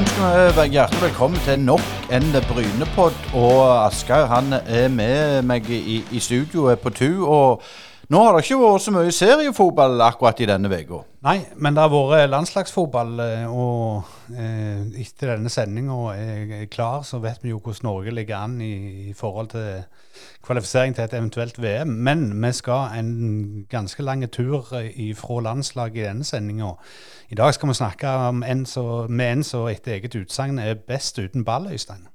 ønsker vi hjertelig velkommen til nok en Brynepod. Og Asgeir han er med meg i, i studio på tur. Og nå har det ikke vært så mye seriefotball akkurat i denne uka. Nei, men det har vært landslagsfotball, eh, og eh, etter denne sendinga er klar, så vet vi jo hvordan Norge ligger an i, i forhold til kvalifisering til et eventuelt VM. Men vi skal en ganske lang tur fra landslaget i denne sendinga. I dag skal vi snakke om en så, med en som etter eget utsagn er best uten ball, Øystein.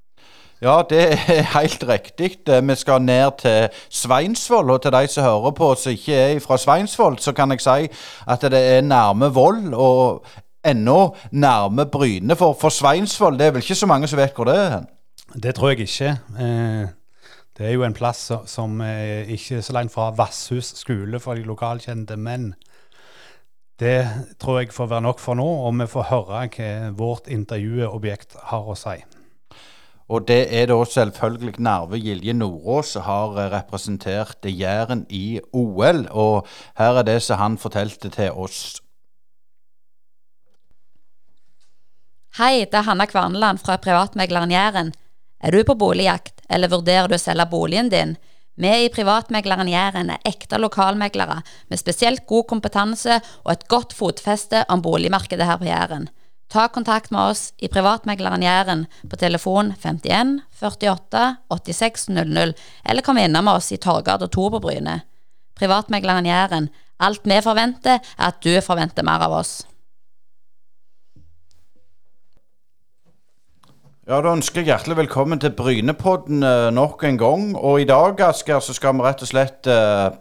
Ja, det er helt riktig. Vi skal ned til Sveinsvoll. Og til de som hører på som ikke er fra Sveinsvoll, så kan jeg si at det er nærme Voll og ennå nærme Bryne. For, for Sveinsvoll, det er vel ikke så mange som vet hvor det er hen? Det tror jeg ikke. Eh, det er jo en plass som er ikke så langt fra Vasshus skole for de lokalkjente. Men det tror jeg får være nok for nå, og vi får høre hva vårt intervjuobjekt har å si. Og det er da selvfølgelig Narve Gilje Nordås som har eh, representert Jæren i OL. Og her er det som han fortalte til oss. Hei, det er Hanna Kvarneland fra privatmegleren Jæren. Er du på boligjakt, eller vurderer du å selge boligen din? Vi i Privatmegleren Jæren er ekte lokalmeglere med spesielt god kompetanse og et godt fotfeste om boligmarkedet her på Jæren. Ta kontakt med oss i Privatmegleren Jæren på telefon 51 48 86 00, eller kom innom oss i Torgata 2 på Bryne. Privatmegleren Jæren. Alt vi forventer, er at du forventer mer av oss. Ja, Da ønsker jeg hjertelig velkommen til Brynepodden uh, nok en gang. Og i dag Asker, så skal vi rett og slett uh,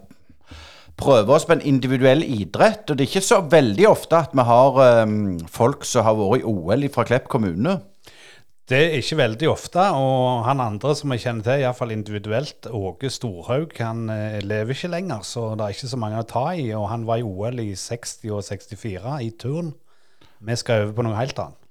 prøve oss på en individuell idrett. Og det er ikke så veldig ofte at vi har um, folk som har vært i OL fra Klepp kommune. Det er ikke veldig ofte, og han andre som jeg kjenner til, iallfall individuelt, Åge Storhaug, han uh, lever ikke lenger, så det er ikke så mange å ta i. Og han var i OL i 60 og 64 i turn. Vi skal over på noe helt annet.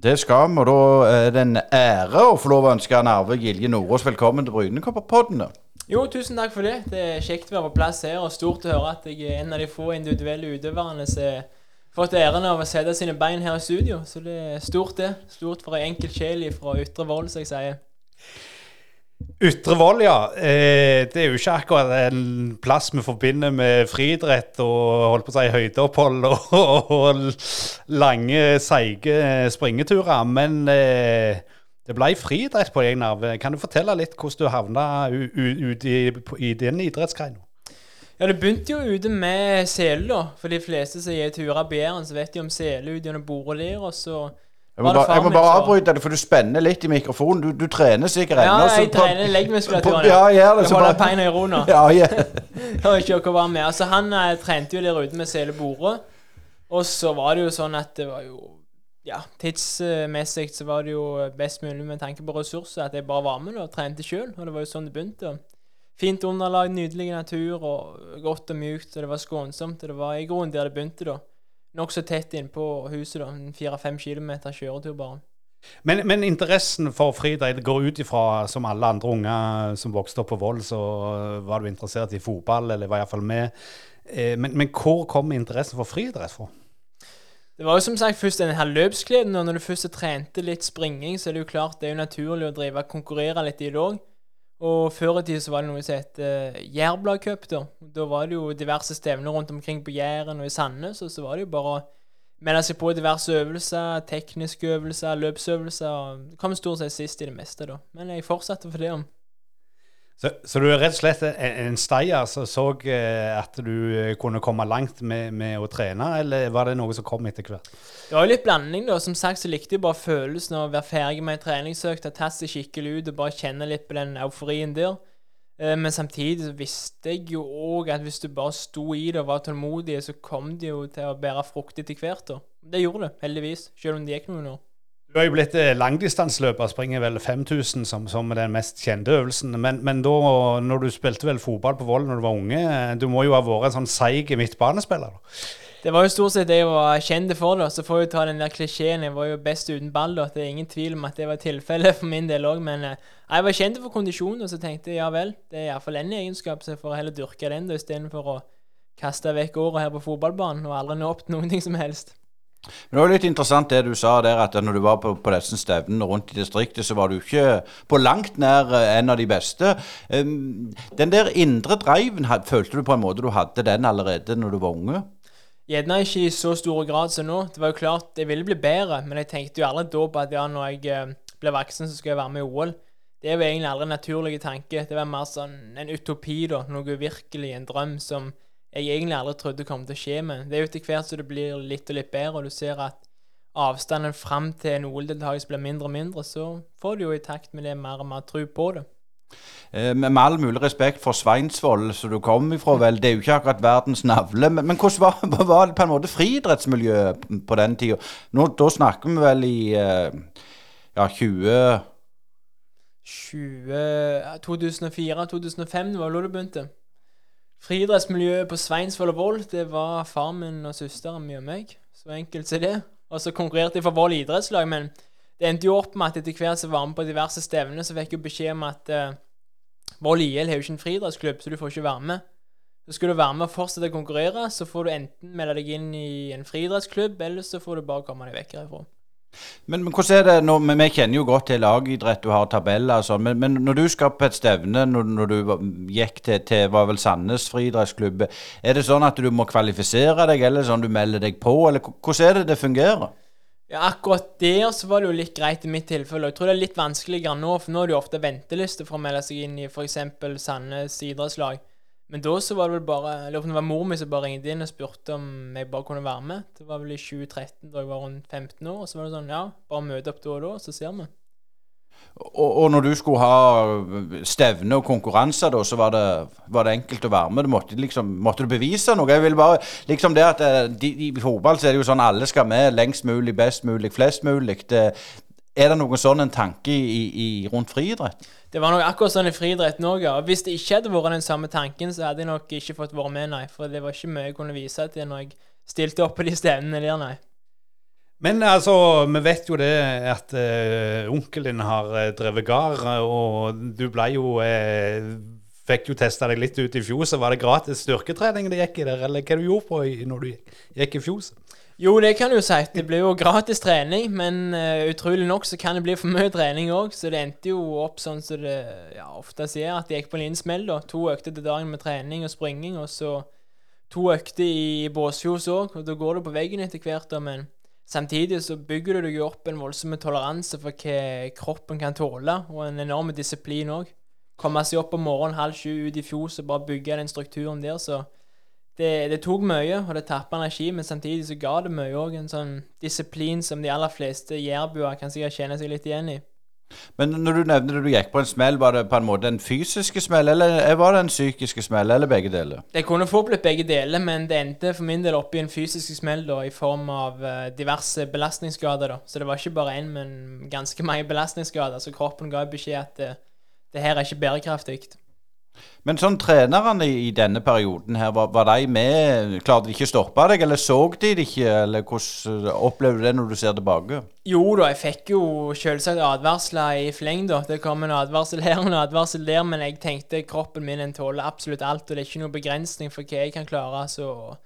Det skal vi, og da er det en ære å få lov å ønske Narve Gilje Nordås velkommen til Brynekopperpoddene. Jo, tusen takk for det. Det er kjekt å være på plass her, og stort å høre at jeg er en av de få individuelle utøverne som har fått æren av å sette sine bein her i studio. Så det er stort, det. Stort for ei enkel sjel fra Ytre Voll, som jeg sier. Ytre Voll, ja. Eh, det er jo ikke akkurat en plass vi forbinder med friidrett og holdt på å si høydeopphold og, og, og lange, seige springeturer. Men eh, det ble friidrett på egen arv. Kan du fortelle litt hvordan du havna ute i, i den idrettsgreina? Ja, Det begynte jo ute med sele, da. For de fleste som gir turer på Jæren, så vet de om sele ute gjennom borelir. Og så jeg må, bare, jeg må bare avbryte det, for du spenner litt i mikrofonen. Du, du trener sikkert ennå. Ja, jeg trener leggmuskulaturen. Ja, gjør det. Jeg holder beina i ro nå. Ja, yeah. ikke å være med. Altså, han eh, trente jo der ute med selebore. Og så var det jo sånn at det var jo Ja, tidsmessig så var det jo best mulig med tanke på ressurser at jeg bare var med og trente sjøl. Og det var jo sånn det begynte. Fint underlag, nydelig natur og godt og mjukt, og det var skånsomt. Og det var i grunnen der det begynte, da nokså tett innpå huset. da, Fire-fem kilometer kjøretur bare. Men, men, interessen for friidrett går ut ifra, som alle andre unger som vokste opp på Vold, så var du interessert i fotball, eller var iallfall med. Eh, men, men hvor kom interessen for friidrett fra? Det var jo som sagt først denne her løpsgleden. og Når du først trente litt springing, så er det jo klart det er jo naturlig å drive konkurrere litt i òg. Og før i tida så var det noe som het uh, Jærbladcup, Da Da var det jo diverse stevner rundt omkring på Jæren og i Sandnes, og så var det jo bare å melde seg på diverse øvelser, tekniske øvelser, løpsøvelser. Kom stort sett sist i det meste, da. Men jeg fortsatte for det om. Så, så, du er rett og slett en, en steier som så så at du eh, kunne komme langt med, med, å trene, eller var det noe som kom etter hvert? Det var jo litt blanding, da. Som sagt så likte jeg bare følelsen av å være ferdig med en treningsøkt, ta seg skikkelig ut og bare kjenne litt på den euforien der. Eh, men samtidig så visste jeg jo òg at hvis du bare sto i det og var tålmodig, så kom det jo til å bære frukt til hvert. da. Det gjorde det, heldigvis, selv om det gikk noen år. Du har jo blitt eh, langdistanseløper, springer vel 5000 som, som den mest kjente øvelsen. Men, men, da, når du spilte vel fotball på Vold når du var unge, eh, du må jo ha vært en sånn seig midtbanespiller? Det var jo stort sett det jeg var kjent for. da, Så får jeg ta den der klisjeen. Jeg var jo best uten ball. da, Det er ingen tvil om at det var tilfellet for min del òg. Men eh, jeg var kjent for kondisjon, og så tenkte jeg ja vel, det er iallfall en egenskap, så jeg får heller dyrke den da, istedenfor å kaste vekk året her på fotballbanen og aldri nå opp til noen ting som helst. Men det var litt interessant det du sa der, at når du var på, på disse stevnene rundt i distriktet, så var du ikke på langt nær eh, en av de beste. Den der indre driven, følte du på en måte du hadde den allerede når du var unge? Gjerne ikke i så stor grad som nå. Det var jo klart jeg ville bli bedre, men jeg tenkte jo aldri da på at ja, når jeg eh, blir voksen, så skal jeg være med i OL. Det er jo egentlig aldri en naturlig tanke. Det var mer sånn en utopi, da. Noe virkelig, en drøm som jeg egentlig aldri trodde kom til å skje med. Det er jo etter hvert så det blir litt og litt bedre, og du ser at avstanden fram til en OL-deltakelse blir mindre og mindre, så får du jo i takt med det mer og mer tro på det. Eh, med all mulig respekt for Sveinsvoll, som du kom ifra, vel, det er jo ikke akkurat verdens navle. Men, men hvordan var, var på en måte friidrettsmiljøet på den tida? Nå, da snakker vi vel i eh, ja, 20 20 2004-2005 var da det begynte. Friidrettsmiljøet på Sveinsvoll og Vold, det var far min og søsteren min og meg. Så enkelt er det. Og så konkurrerte jeg for Voll idrettslag, men det endte jo opp med at etter hvert som jeg var med på diverse stevner, så fikk jeg beskjed om at uh, Voll IL har jo ikke en friidrettsklubb, så du får ikke være med. Så skal du være med og fortsette å konkurrere, så får du enten melde deg inn i en friidrettsklubb, eller så får du bare komme deg vekk herfra. Men, men hvordan er det nå, men Vi kjenner jo godt til lagidrett, du har tabeller og sånn. Men, men når du skal på et stevne, når, når du gikk til, til var vel Sandnes friidrettsklubb, er det sånn at du må kvalifisere deg, eller sånn du melder deg på, eller hvordan er det det fungerer? Ja, akkurat der så var det jo litt greit i mitt tilfelle. Jeg tror det er litt vanskeligere nå, for nå er det jo ofte venteliste for å melde seg inn i f.eks. Sandnes idrettslag. Men da så var det vel bare Jeg lurer på om det var mor mi som bare ringte inn og spurte om jeg bare kunne være med. Det var vel i 2013, da jeg var rundt 15 år. Og så var det sånn Ja, bare møte opp da og da, så ser vi. Og, og når du skulle ha stevne og konkurranser, da, så var det, var det enkelt å være med? Du måtte, liksom, måtte du bevise noe? Jeg vil bare, liksom det at eh, de, I fotball så er det jo sånn alle skal med lengst mulig, best mulig, flest mulig. Det, er det noen sånn en tanke i, i, rundt friidrett? Det var nok akkurat sånn i friidretten òg, ja. Og hvis det ikke hadde vært den samme tanken, så hadde jeg nok ikke fått være med, nei. For det var ikke mye jeg kunne vise til når jeg stilte opp på de stevnene der, nei. Men altså, vi vet jo det at uh, onkelen din har uh, drevet gard, og du ble jo uh, Fikk jo testa deg litt ut i fjoset. Var det gratis styrketrening det gikk i der, eller hva du gjorde på når du gikk i fjoset? Jo, det kan du jo si. Det blir jo gratis trening, men uh, utrolig nok så kan det bli for mye trening òg. Så det endte jo opp sånn som det ja, ofte sier, at det gikk på en liten smell. da. To økter til dagen med trening og springing, og så to økter i båsfjos òg. Og da går du på veggen etter hvert, da, men samtidig så bygger du deg opp en voldsom toleranse for hva kroppen kan tåle, og en enorm disiplin òg. Komme seg opp om morgenen halv sju ut i fjor og bare bygge den strukturen der, så det, det tok mye, og det tappa energi, men samtidig så ga det mye òg. En sånn disiplin som de aller fleste jærbuer kan sikkert kjenne seg litt igjen i. Men når du nevner at du gikk på en smell, var det på en måte en fysiske smell, eller var det en psykiske smell, eller begge deler? Det kunne fort blitt begge deler, men det endte for min del opp i en fysisk smell da, i form av eh, diverse belastningsskader. da. Så det var ikke bare én, men ganske mange belastningsskader. Så kroppen ga beskjed at det, det her er ikke bærekraftig. Men sånn trenerne i, denne perioden her, var, var de med? Klarte de ikke å stoppe deg, eller så de det ikke? Eller hvordan opplever du det når du ser tilbake? Jo da, jeg fikk jo selvsagt advarsler i fleng, da. Det kom en advarsel her og en advarsel der, men jeg tenkte kroppen min den tåler absolutt alt, og det er ikke noe begrensning for hva jeg kan klare, så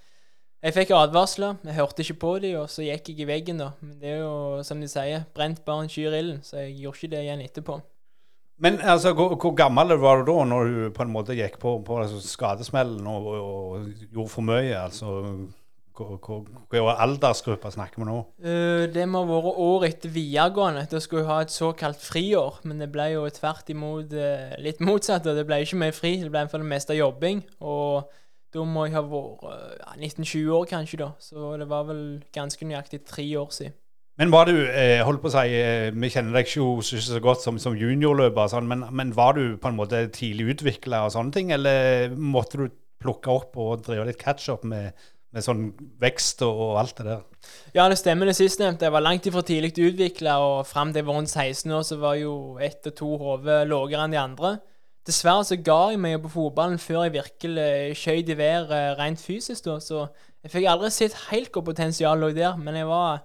jeg fikk advarsler, jeg hørte ikke på dem, og så gikk jeg i veggen, da. Men det er jo, som de sier, brent barn skyr ilden, så jeg gjorde ikke det igjen etterpå. Men altså, hvor, hvor gammel var du da når du på en måte gikk på, på altså, skadesmellen og, og, og gjorde for mye? Altså, Hvilken aldersgruppe snakker vi nå? Uh, det må ha vært år etter videregående. Da skulle jeg ha et såkalt friår, men det ble jo tvert imot uh, litt motsatt. og Det ble ikke mer fri, det ble for det meste jobbing. Og da må jeg ha vært uh, 19-20 år, kanskje, da. Så det var vel ganske nøyaktig tre år siden. Men var du, eh, holdt på å si, eh, vi kjenner deg ikke så godt som, som juniorløper, sånn, men, men var du på en måte tidlig utvikla og sånne ting, eller måtte du plukke opp og drive litt catch-up med, med sånn vekst og, og alt det der? Ja, det stemmer det sistnevnte. Jeg var langt ifra tidlig utvikla, og fram til jeg var rundt 16 år, så var jo ett og to hoder lavere enn de andre. Dessverre så ga jeg meg på fotballen før jeg virkelig skjøt i været rent fysisk, da, så jeg fikk aldri sett helt hvor potensialet lå der, men jeg var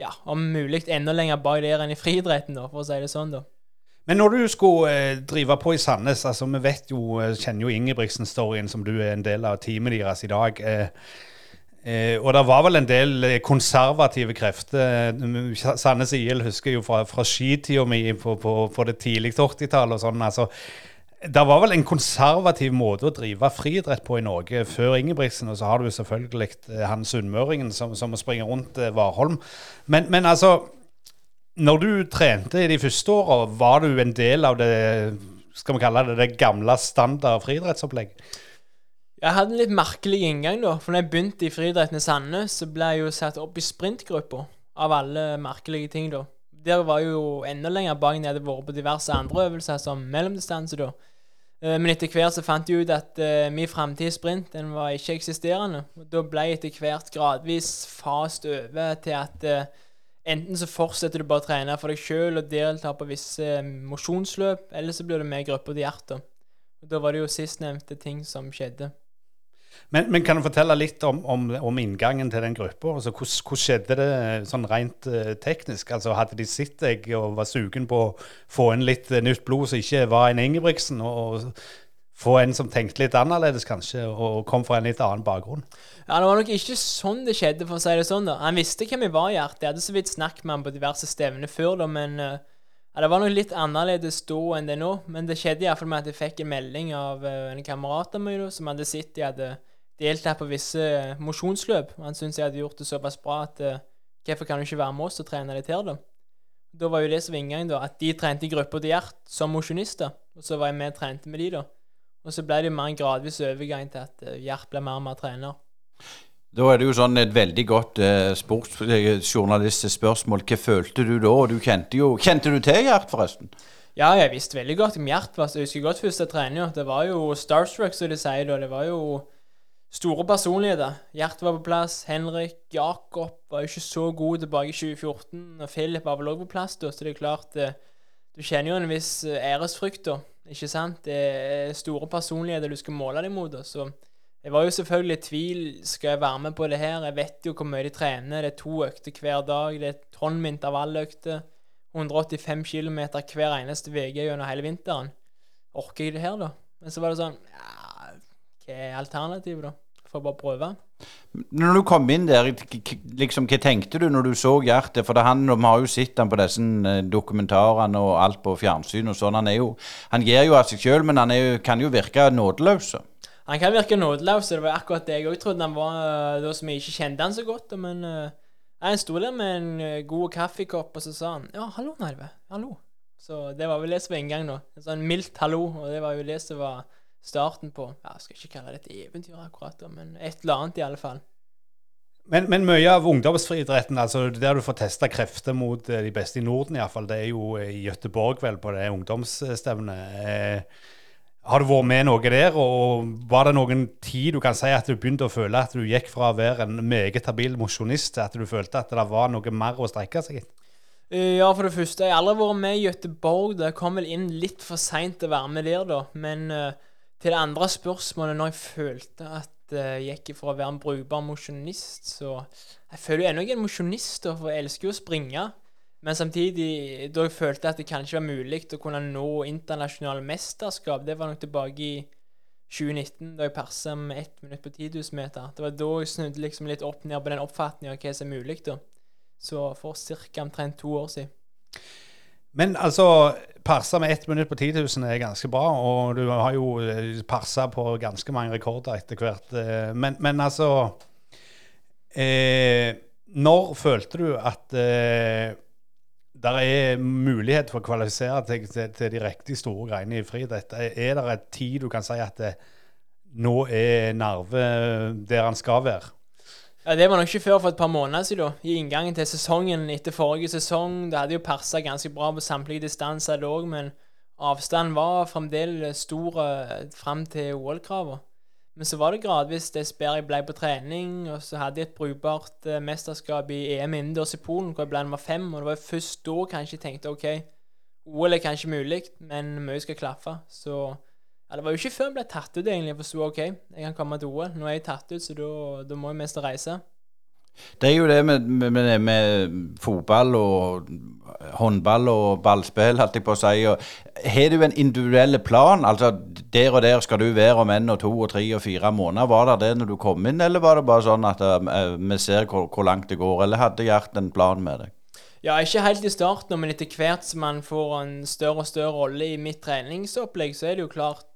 ja, om mulig enda lenger bak der enn i friidretten, for å si det sånn, da. Men når du skulle eh, drive på i Sandnes, altså vi vet jo, eh, kjenner jo Ingebrigtsen-storyen som du er en del av teamet deres i dag. Eh, Eh, og det var vel en del konservative krefter. Sandnes IL husker jo fra, fra skitida mi på, på, på, det tidlige 80-tallet og sånn. altså det var vel en konservativ måte å drive friidrett på i Norge før Ingebrigtsen. Og så har du selvfølgelig eh, han sunnmøringen som, som springer rundt eh, Warholm. Men, men, altså Når du trente i de første åra, var du en del av det skal vi kalle det, det gamle standard friidrettsopplegg? Jeg hadde en litt merkelig inngang, da. For når jeg begynte i friidretten i Sandnes, så ble jeg jo satt opp i sprintgruppa. Av alle merkelige ting, da. Der var jeg jo enda lenger bak enn jeg hadde vært på diverse andre øvelser, som mellomdistanse, da. Eh, men etter hvert så fant jeg ut at uh, min framtidssprint den var ikke eksisterende. Og da ble jeg etter hvert gradvis fast over til at uh, enten så fortsetter du bare å trene for deg sjøl og delta på visse mosjonsløp, eller så blir du med i gruppa di hjertet. Og da var det jo sistnevnte ting som skjedde. Men, men, kan du fortelle litt om, om, om inngangen til den gruppa? Altså, hvordan, skjedde det sånn rent uh, teknisk? Altså, hadde de sett deg og var sugen på å få inn litt uh, nytt blod som ikke var en Ingebrigtsen? Og, og, få en som tenkte litt annerledes, kanskje, og kom fra en litt annen bakgrunn? Ja, Det var nok ikke sånn det skjedde, for å si det sånn. da. Han visste hvem jeg var, Gjert. Jeg hadde så vidt snakket med ham på diverse stevner før, da, men uh, ja, Det var nok litt annerledes da enn det nå, men det skjedde iallfall med at jeg fikk en melding av uh, en kamerat av meg da, som hadde sett jeg hadde deltatt på visse mosjonsløp. Han syntes jeg hadde gjort det såpass bra at uh, hvorfor kan du ikke være med oss og trene litt her, da? Da var jo det som var inngangen, da, at de trente i gruppa til Gjert som mosjonister. Og så var jeg med og trente med de, da. Og så ble det jo mer en gradvis overgang til at Gjert ble mer og mer trener. Da er det jo sånn et veldig godt eh, sportsjournalistisk spørsmål. Hva følte du da? Du kjente jo Kjente du til Gjert, forresten? Ja, jeg visste veldig godt om Gjert. Jeg husker godt første trening. Det var jo starstruck, som de sier da. Det var jo store personligheter. Gjert var på plass. Henrik, Jakob var jo ikke så god tilbake i 2014. Og Philip var vel òg på plass da, så det er klart eh, Du kjenner jo en viss eh, æresfrykt, da. Ikke sant? Det er store personligheter du skal måle deg mot. da, så jeg var jo selvfølgelig i tvil. Skal jeg være med på det her? Jeg vet jo hvor mye de trener. Det er to økter hver dag. Det er tonn med intervalløkter. 185 km hver eneste uke gjennom hele vinteren. Orker jeg det her, da? Men så var det sånn ja, Hva er alternativet, da? Får jeg bare prøve. Når du kom inn der, liksom, hva tenkte du når du så Gjert? For han, vi har jo sett han på disse eh, dokumentarene og alt på fjernsyn og sånn. Han, er jo, han gir jo av seg sjøl, men han jo, kan jo virke nådeløs. Han kan virke nådeløs, det var akkurat det jeg òg trodde han var eh, da som jeg ikke kjente han så godt. Men uh, jeg sto der med en uh, god kaffekopp, og så sa han ja, hallo, Narve. Hallo. Så det var vel det som var inngangen, da. En sånn mildt hallo, og det var jo det som var starten på ja, Jeg skal ikke kalle det et eventyr, akkurat, da, men et eller annet, i alle fall. Men, men mye av ungdomsfriidretten, altså der du får testa krefter mot de beste i Norden, iallfall, det er jo i Gøteborg, vel, på det ungdomsstevnet. Eh, har du vært med noe der, og var det noen tid du kan si at du begynte å føle at du gikk fra å være en meget habil mosjonist til at du følte at det var noe mer å strekke seg etter? Eh, ja, for det første, jeg har aldri vært med i Gøteborg. Det kom vel inn litt for seint å være med der, da. Men uh, til det andre spørsmålet, når jeg følte at uh, jeg gikk fra å være en brukbar mosjonist, så Jeg føler jo ennå ikke en mosjonist, for jeg elsker jo å springe. Men samtidig, da jeg følte at det kanskje var mulig å kunne nå internasjonale mesterskap, det var nok tilbake i 2019, da jeg persa med ett minutt på 10 000 meter. Det var da jeg snudde liksom litt opp ned på den oppfatningen av hva som er mulig. da. Så for ca. omtrent to år siden. Men altså, persa med ett minutt på 10 000 er ganske bra, og du har jo eh, persa på ganske mange rekorder etter hvert. Eh, men, men altså eh, Når følte du at eh, der er mulighet for å kvalifisere til, til, til, de riktig store greiene i friidrett. Er det et tid du kan si at det, nå er Narve der han skal være? Ja, Det var nok ikke før for et par måneder siden. I inngangen til sesongen etter forrige sesong. Det hadde jo persa ganske bra på samtlige distanser, det men avstanden var fremdeles stor eh, fram til OL-kravene. Men så var det gradvis dess bedre jeg ble på trening, og så hadde jeg et brukbart uh, mesterskap i EM innendørs i Polen, hvor jeg ble nummer fem. Og det var først da kanskje jeg tenkte OK, OL er kanskje mulig, men mye skal klaffe. Så ja, det var jo ikke før jeg ble tatt ut, egentlig, jeg forsto OK, jeg kan komme til OL. Nå er jeg tatt ut, så da, må jeg mest reise. Det er jo det med, med, med fotball og håndball og ballspill, holdt jeg på å si. Har du en individuell plan? Altså der og der skal du være om en og to og tre og fire måneder. Var det det når du kom inn, eller var det bare sånn at uh, vi ser hvor, hvor, langt det går? Eller hadde Gjert en plan med deg? Ja, ikke helt i starten, men etter hvert som man får en større og større rolle i mitt treningsopplegg, så er det jo klart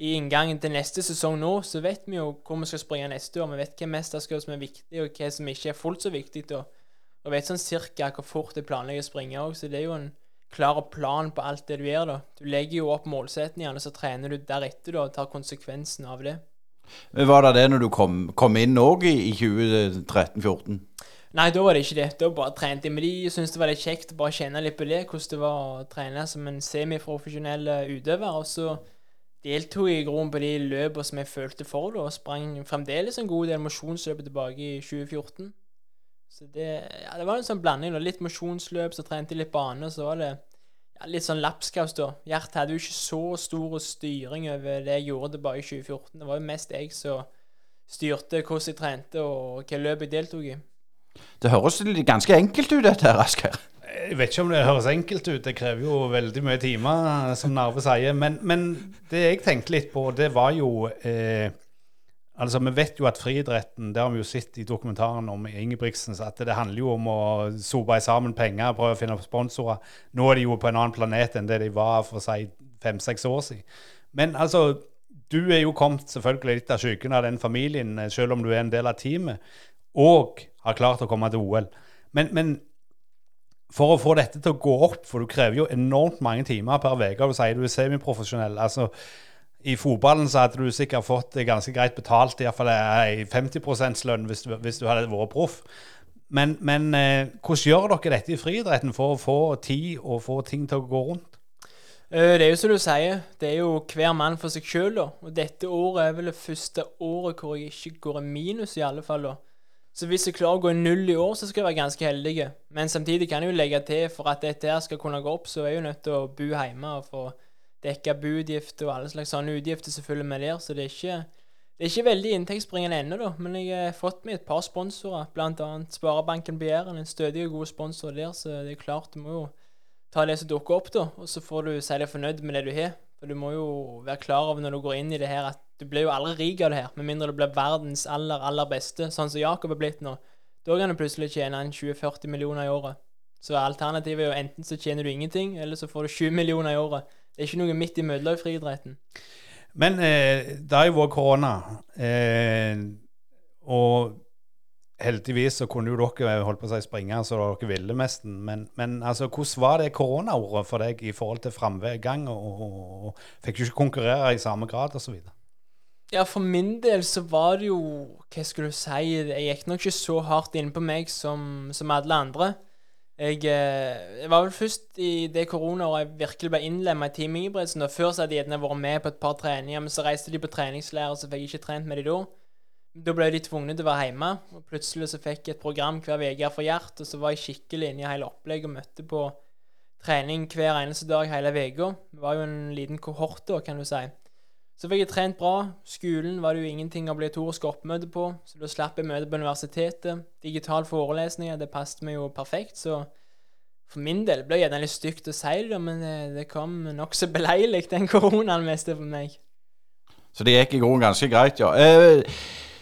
i inngangen til neste sesong nå, så vet vi jo hvor vi skal springe neste år. Vi vet hva mesterskap som er viktig, og hva som ikke er fullt så viktig. Og, og vet sånn cirka hvor fort jeg planlegger å springe òg. Så det er jo en klar plan på alt det du gjør. da. Du legger jo opp målsettingene, så trener du deretter da, og tar konsekvensen av det. Men Var det det når du kom, kom inn òg i, i 2013-2014? Nei, da var det ikke det. Da bare trente jeg. Men de syntes det var litt kjekt å bare kjenne litt på det, hvordan det var å trene som en semiprofesjonell utøver. Og så deltok i grunnen på de løpene som jeg følte for, da, og sprang fremdeles en god del mosjonsløp tilbake i 2014. Så det, ja, det var en sånn blanding. Da. Litt mosjonsløp, så trente jeg litt bane, så var det ja, litt sånn lapskaus, da. Gjert hadde jo ikke så stor styring over det jeg gjorde bare i 2014. Det var jo mest jeg som styrte hvordan jeg trente, og hvilke løp jeg deltok i. Det høres ganske enkelt ut, dette her, Asker. Jeg vet ikke om det høres enkelt ut. Det krever jo veldig mye timer, som Narve sier. Men, men, det jeg tenkte litt på, det var jo eh, Altså, Vi vet jo at friidretten, det har vi jo sett i dokumentaren om Ingebrigtsen, at det handler jo om å sope sammen penger, prøve å finne sponsorer. Nå er de jo på en annen planet enn det de var for si fem-seks år siden. Men altså, du er jo kommet selvfølgelig litt av skyggen av den familien, selv om du er en del av teamet, og har klart å komme til OL. Men, men for å få dette til å gå opp, for du krever jo enormt mange timer per uke. Du sier du er semiprofesjonell. altså i fotballen så hadde du sikkert fått det ganske greit betalt, iallfall ei 50 %-lønn hvis, du, hvis du hadde vært proff. Men, men eh, hvordan gjør dere dette i friidretten for å få tid og få ting til å gå rundt? Eh, det er jo som du sier, det er jo hver mann for seg sjøl. Og dette året er vel det første året hvor jeg ikke går i minus, i alle fall. da. Så hvis jeg klarer å gå i null i år, så skal jeg være ganske heldig. Men samtidig kan jeg jo legge til for at dette her skal kunne gå opp, så er jeg jo nødt til å bo hjemme og få dekka budgifter og alle slags sånne utgifter selvfølgelig med der. Så det er ikke, det er ikke veldig inntektsbringende ennå, da. Men jeg har fått med et par sponsorer, bl.a. Sparebanken Begjæren, en stødig og god sponsor der. Så det er klart, du må jo ta det som dukker opp, da. Og så får du si deg fornøyd med det du har. For du må jo være klar over når du går inn i det her, at du blir jo aldri rik av det her, med mindre du blir verdens aller, aller beste, sånn som Jakob er blitt nå. Da kan du plutselig tjene en 20-40 millioner i året. Så alternativet er jo enten så tjener du ingenting, eller så får du 20 millioner i året. Det er ikke noe midt i friidretten. Men eh, det har jo vært korona, eh, og heldigvis så kunne jo dere holdt på å si springe så dere ville mest, Men, men altså, hvordan var det koronaåret for deg i forhold til framgang? Og, og, og, fikk du ikke konkurrere i samme grad osv.? Ja, for min del så var det jo Hva skulle du si? Jeg gikk nok ikke så hardt inn på meg som, som alle andre. Jeg, eh, jeg, var vel først i det koronaåret jeg virkelig ble innlemma i Team Ingebrigtsen. Før så hadde jeg vært med på et par treninger, men så reiste de på treningslære, så fikk jeg ikke trent med de da. Da ble de tvunget til å være hjemme, og plutselig så fikk jeg et program hver uke for Gjert, og så var jeg skikkelig inne i hele opplegget og møtte på trening hver eneste dag hele uka. Det var jo en liten kohort da, kan du si. Så fikk jeg trent bra. Skolen var det jo ingenting obligatorisk oppmøte på, så da slapp jeg møte på universitetet. Digital forelesninger, det passet meg jo perfekt, så for min del ble det gjerne litt stygt å si det, men det, det kom nokså beleilig, den koronaen mest for meg. Så det gikk i grunnen ganske greit, ja. Eh,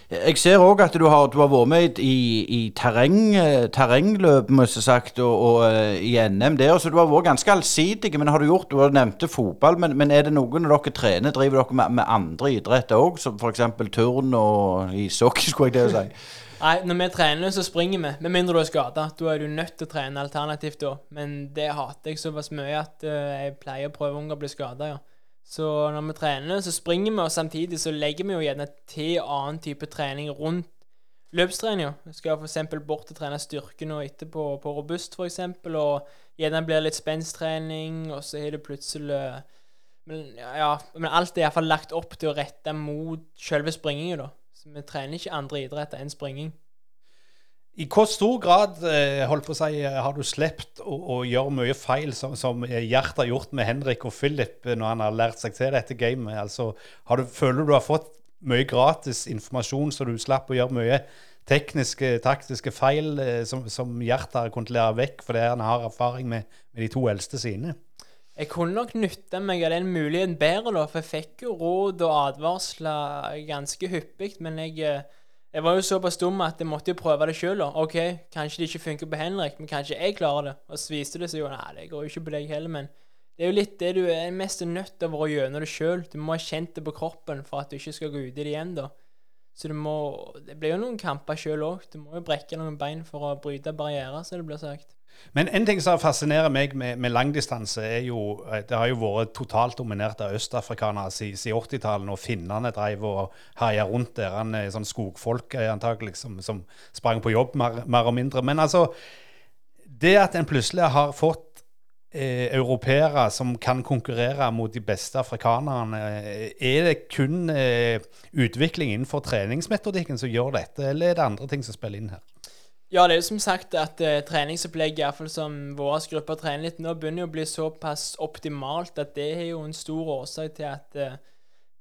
jeg ser òg at du har, du har, vært med i, i terreng, terrengløp sagt, og, og, eh, i NM der, så du har vært ganske allsidig. Men har du gjort, du har nevnt fotball, men, men, er det noe når dere trener, driver dere med, med andre idretter òg, som f.eks. turn og ishockey, skulle jeg til å si? Nei, når vi trener, så springer vi. Med mindre du er skada. Da er du nødt til å trene alternativt da. Men det hater jeg såpass mye at uh, jeg pleier å prøve å å bli skada, ja. Så når vi trener, så springer vi, og samtidig så legger vi jo gjerne til annen type trening rundt løpstreninga. Skal f.eks. bort og trene styrke nå etterpå på robust, f.eks., og gjerne blir litt spensttrening, og så er det plutselig men, ja, men alt er iallfall lagt opp til å rette mot selve springinga, da. Så vi trener ikke andre idretter enn springing. I hvor stor grad eh, holdt på å si, eh, har du sluppet å, å, gjøre mye feil, som, som Gjert har gjort med Henrik og Philip eh, når han har lært seg til dette gamet? Altså, du, føler du du har fått mye gratis informasjon, så du slapp å gjøre mye tekniske, taktiske feil som, som Gjert har kunnet lære vekk fordi han har erfaring med, med de to eldste sine? Jeg kunne nok nytta meg av den muligheten bedre, da, for jeg fikk jo råd og advarsler ganske hyppig. Men jeg, jeg var jo såpass dum at jeg måtte jo prøve det sjøl. OK, kanskje det ikke funker på Henrik, men kanskje jeg klarer det. Og så viste det seg jo Nei, det går jo ikke på deg heller, men det er jo litt det du er mest nødt til å være gjennom det sjøl. Du må ha kjent det på kroppen for at du ikke skal gå ut i det igjen, da. Så du må Det blir jo noen kamper sjøl òg. Du må jo brekke noen bein for å bryte barrierer, som det blir sagt. Men en ting som fascinerer meg med, med langdistanse, er jo Det har jo vært totalt dominert av østafrikanere siden 80-tallet, og finnene drev og herja rundt der. Han er sånn skogfolk antagelig som, som sprang på jobb, mer, mer, og mindre. Men altså Det at en plutselig har fått eh, europeere som kan konkurrere mot de beste afrikanerne, eh, er det kun eh, utvikling innenfor treningsmetodikken som gjør dette, eller er det andre ting som spiller inn her? Ja, det er jo som sagt at uh, treningsopplegget, iallfall som våre gruppe trener litt nå, begynner jo å bli såpass optimalt at det er jo en stor årsak til at, uh,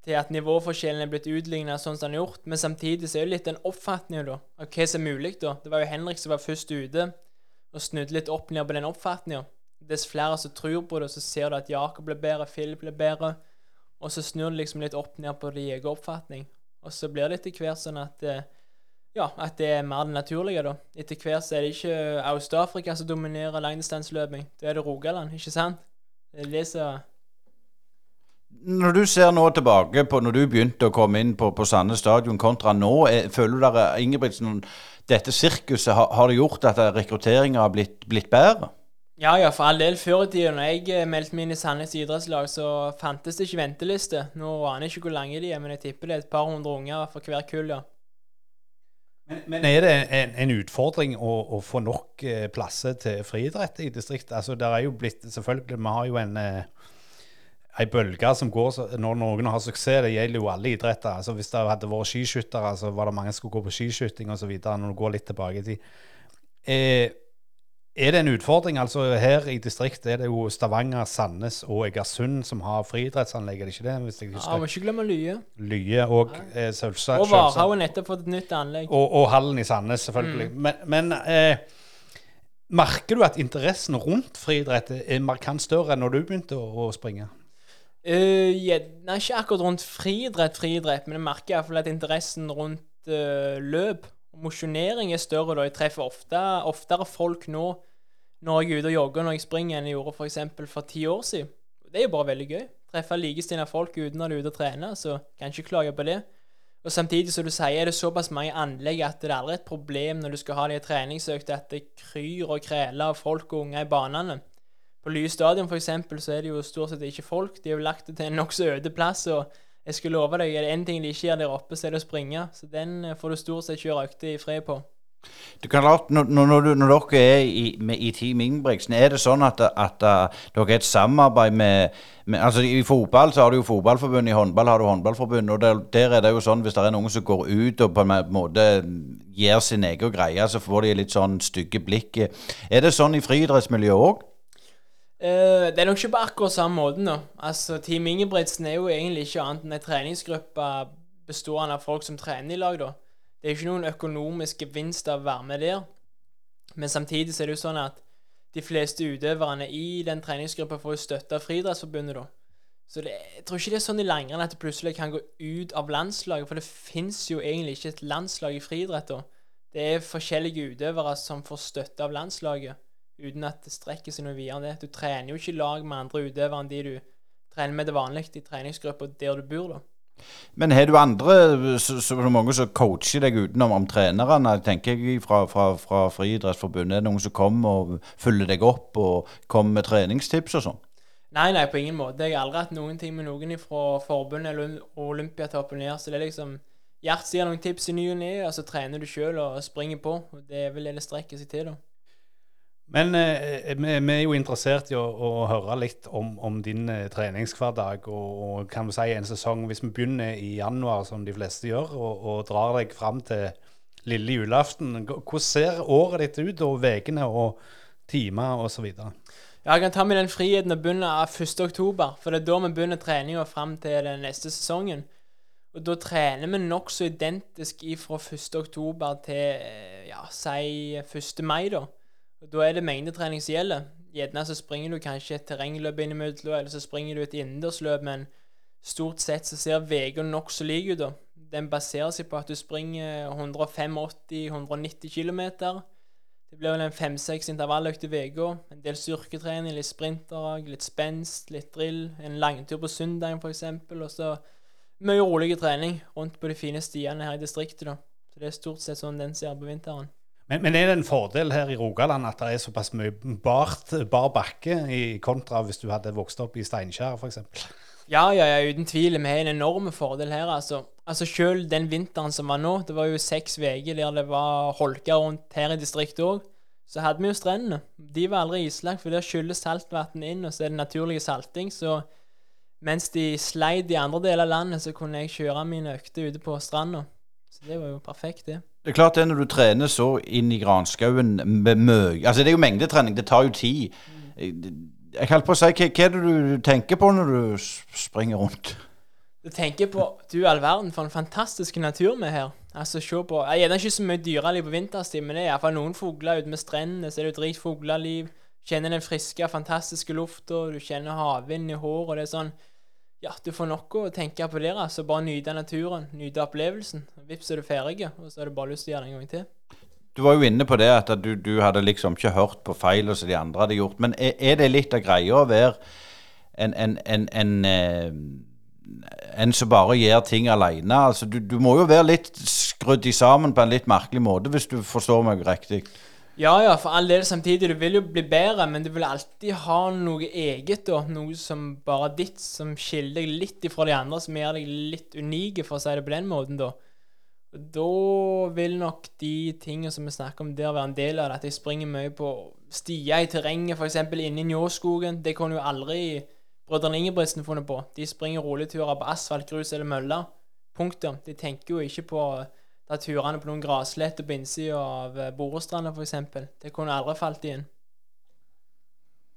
til at nivåforskjellen er blitt utligna sånn som den er gjort. Men samtidig så er det litt den oppfatningen da, av hva som er mulig. da. Det var jo Henrik som var først ute og snudde litt opp ned på den oppfatninga. Dess flere som tror på det, så ser du at Jakob blir bedre, Philip blir bedre. Og så snur det liksom litt opp ned på din egen oppfatning. Og så blir det etter hvert sånn at uh, ja, at det er mer det naturlige, da. Etter hvert så er det ikke Øst-Afrika som dominerer langdistanseløping. Da er det Rogaland, ikke sant? Det er det som Når du ser nå tilbake på når du begynte å komme inn på, på Sandnes stadion kontra nå, er, føler du der, Ingebrigtsen, dette sirkuset, har, har det gjort at rekrutteringa har blitt, blitt bedre? Ja, ja, for all del. Før i tida, når jeg eh, meldte meg inn i Sandnes idrettslag, så fantes det ikke venteliste. Nå aner jeg ikke hvor lange de er, men jeg tipper det er et par hundre unger for hver kull, ja. Men, men, er det en, en utfordring å, å, få nok eh, plasser til friidrett i distriktet? Altså, det er jo blitt, selvfølgelig, Vi har jo en eh, bølge som går når noen har suksess. Det gjelder jo alle idretter. Altså, hvis det hadde vært skiskyttere, så var det mange som skulle gå på skiskyting osv. Når du går litt tilbake i tid. Eh, er det en utfordring? Altså Her i distriktet er det jo Stavanger, Sandnes og Egersund som har friidrettsanlegg, er det ikke det? Hvis jeg husker. Ja, må ikke glemme Lye. Lye og eh, selvsagt. Og Vara har nettopp fått et nytt anlegg. Og, og Hallen i Sandnes, selvfølgelig. Mm. Men, men eh, merker du at interessen rundt friidrett er markant større enn når du begynte å, å springe? Uh, ja, nei, ikke akkurat rundt friidrett, friidrett, men jeg merker iallfall at interessen rundt uh, løp mosjonering er større. da. Jeg treffer ofte, oftere folk nå når jeg er ute og jogger når jeg springer, enn jeg gjorde f.eks. For, for ti år siden. Det er jo bare veldig gøy. Treffe likestilte folk uten at du er ute og trener, så kan ikke klage på det. Og samtidig som du sier, er det såpass mange anlegg at det er aldri et problem når du skal ha de treningsøkter, at det kryr og kreler av folk og unger i banene. På Lye stadion f.eks. så er det jo stort sett ikke folk. De har jo lagt det til en nokså øde plass. og jeg skulle love deg, er det én ting de ikke gjør der oppe, så er det å springe. Så den eh, får du stort sett kjøre økter i fred på. Du kan lart, når, når, når, dere er i, med, i Team Ingebrigtsen, er det sånn at, at, at uh, dere er et samarbeid med, med, altså I fotball så har du jo fotballforbund, i håndball har du håndballforbund. og der, der, er det jo sånn Hvis det er noen som går ut og på en måte gir sin egen greie, så får de litt sånn stygge blikk. Er det sånn i friidrettsmiljøet òg? Uh, det er nok ikke på akkurat samme måten. da. Altså, Team Ingebrigtsen er jo egentlig ikke annet enn en treningsgruppe bestående av folk som trener i lag. da. Det er ikke noen økonomisk gevinst av å være med der. Men samtidig så er det jo sånn at de fleste utøverne i den treningsgruppa får jo støtte av Friidrettsforbundet. da. Så det, jeg tror ikke det er sånn i langrenn at det plutselig kan gå ut av landslaget. For det fins jo egentlig ikke et landslag i friidrett. da. Det er forskjellige utøvere som får støtte av landslaget uten at det strekker seg noe videre enn det. Du trener jo ikke i lag med andre utøvere enn de du trener med det vanlige i treningsgruppa der du bor, da. Men har du andre, så, så mange som coacher deg utenom om trenerne? tenker jeg fra, fra, fra Friidrettsforbundet. Er det noen som kommer og følger deg opp og kommer med treningstips og sånn? Nei, nei, på ingen måte. Jeg har aldri hatt noen ting med noen fra forbundet eller Olympiatoppen ned. Så det er liksom Gjert sier noen tips i ny og ne, og så trener du sjøl og springer på. og Det er vel det det strekker seg til, da. Men eh, vi, vi, er jo interessert i å, å høre litt om, om din eh, treningshverdag. Og, og, kan vi si en sesong, hvis vi begynner i januar, som de fleste gjør, og, og drar deg fram til lille julaften. Hvordan ser året ditt ut, og ukene og timer osv.? Ja, jeg kan ta med den friheten og begynne av 1. oktober, for det er da vi begynner treninga fram til den neste sesongen. Og da trener vi nokså identisk fra 1. oktober til eh, ja, si 1. mai, da. Og Da er det mengdetrening som gjelder. Gjerne så springer du kanskje et terrengløp innimellom, eller så springer du et innendørsløp, men stort sett så ser uka nokså lik ut, da. Den baserer seg på at du springer 185-190 km. Det blir vel en fem-seks intervalløkter i uka. En del styrketrening, litt sprinterdrag, litt spenst, litt drill. En langtur på søndagen, f.eks. Og så mye rolig trening rundt på de fine stiene her i distriktet. da. Så Det er stort sett sånn den ser på vinteren. Men, men, er det en fordel her i Rogaland at det er såpass mye bart, bar bakke, i kontra hvis du hadde vokst opp i Steinkjer f.eks.? Ja, ja, ja, uten tvil. Vi har en enorm fordel her. altså. Altså Selv den vinteren som var nå, det var jo seks uker der det var holka rundt her i distriktet òg, så hadde vi jo strendene. De var aldri islagt, for der skyller saltvann inn, og så er det naturlig salting. Så mens de sleit i andre deler av landet, så kunne jeg kjøre mine økter ute på stranda. Så det var jo perfekt, det. Det er klart det når du trener så inn i granskauen med mye Altså det er jo mengdetrening, det tar jo tid. Jeg holdt på å si, hva, hva er det du tenker på når du springer rundt? Du tenker på Du all verden, for en fantastisk natur vi har. Altså, se på Jeg er ikke så mye dyreliv på vinterstid, men det er iallfall noen fugler ute med strendene. Så er det jo drit fugleliv. Kjenner den friske, fantastiske lufta, du kjenner havvinden i håret, og det er sånn Ja, du får noe å tenke på der, altså. Bare nyte naturen, nyte opplevelsen. Vips er du ferdig, og så har du bare lyst til å gjøre det en gang til. Du var jo inne på det at du, du hadde liksom ikke hørt på feil som de andre hadde gjort. Men er, er det litt av greia å være en, en, en, en, eh, en som bare gjør ting alene? Altså, du, du, må jo være litt skrudd i sammen på en litt merkelig måte, hvis du forstår meg riktig. Ja, ja, for all del samtidig. Du vil jo bli bedre, men du vil alltid ha noe eget, da. Noe som bare er ditt, som skiller deg litt ifra de andre, som gjør deg litt unike, for å si det på den måten, da. Da vil nok de tingene som vi snakker om der, være en del av det. At jeg springer mye på stier i terrenget, f.eks. inne i Njåskogen. Det kunne jo aldri brødrene Ingebrigtsen funnet på. De springer rolige turer på asfalt, grus eller møller. Punktum. De tenker jo ikke på de turene på noen gressletter på innsida av eh, Borestranda, f.eks. Det kunne aldri falt inn.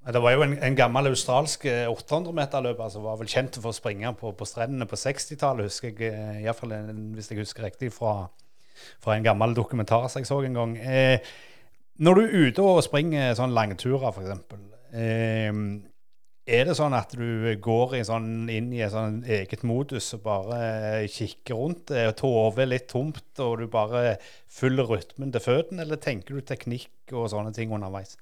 Det var jo en, en gammel australsk 800-meterløper som altså, var vel kjent for å springe på, på strendene på 60-tallet, husker jeg. Eh, Iallfall hvis jeg husker riktig fra, fra, en gammel dokumentar som jeg så en gang. Eh, når du er ute og springer sånn langturer, f.eks., eh, er det sånn at du går i sånn, inn i en sånn eget modus og bare kikker rundt? Er hodet litt tomt, og du bare følger rytmen til føttene, eller tenker du teknikk og sånne ting underveis?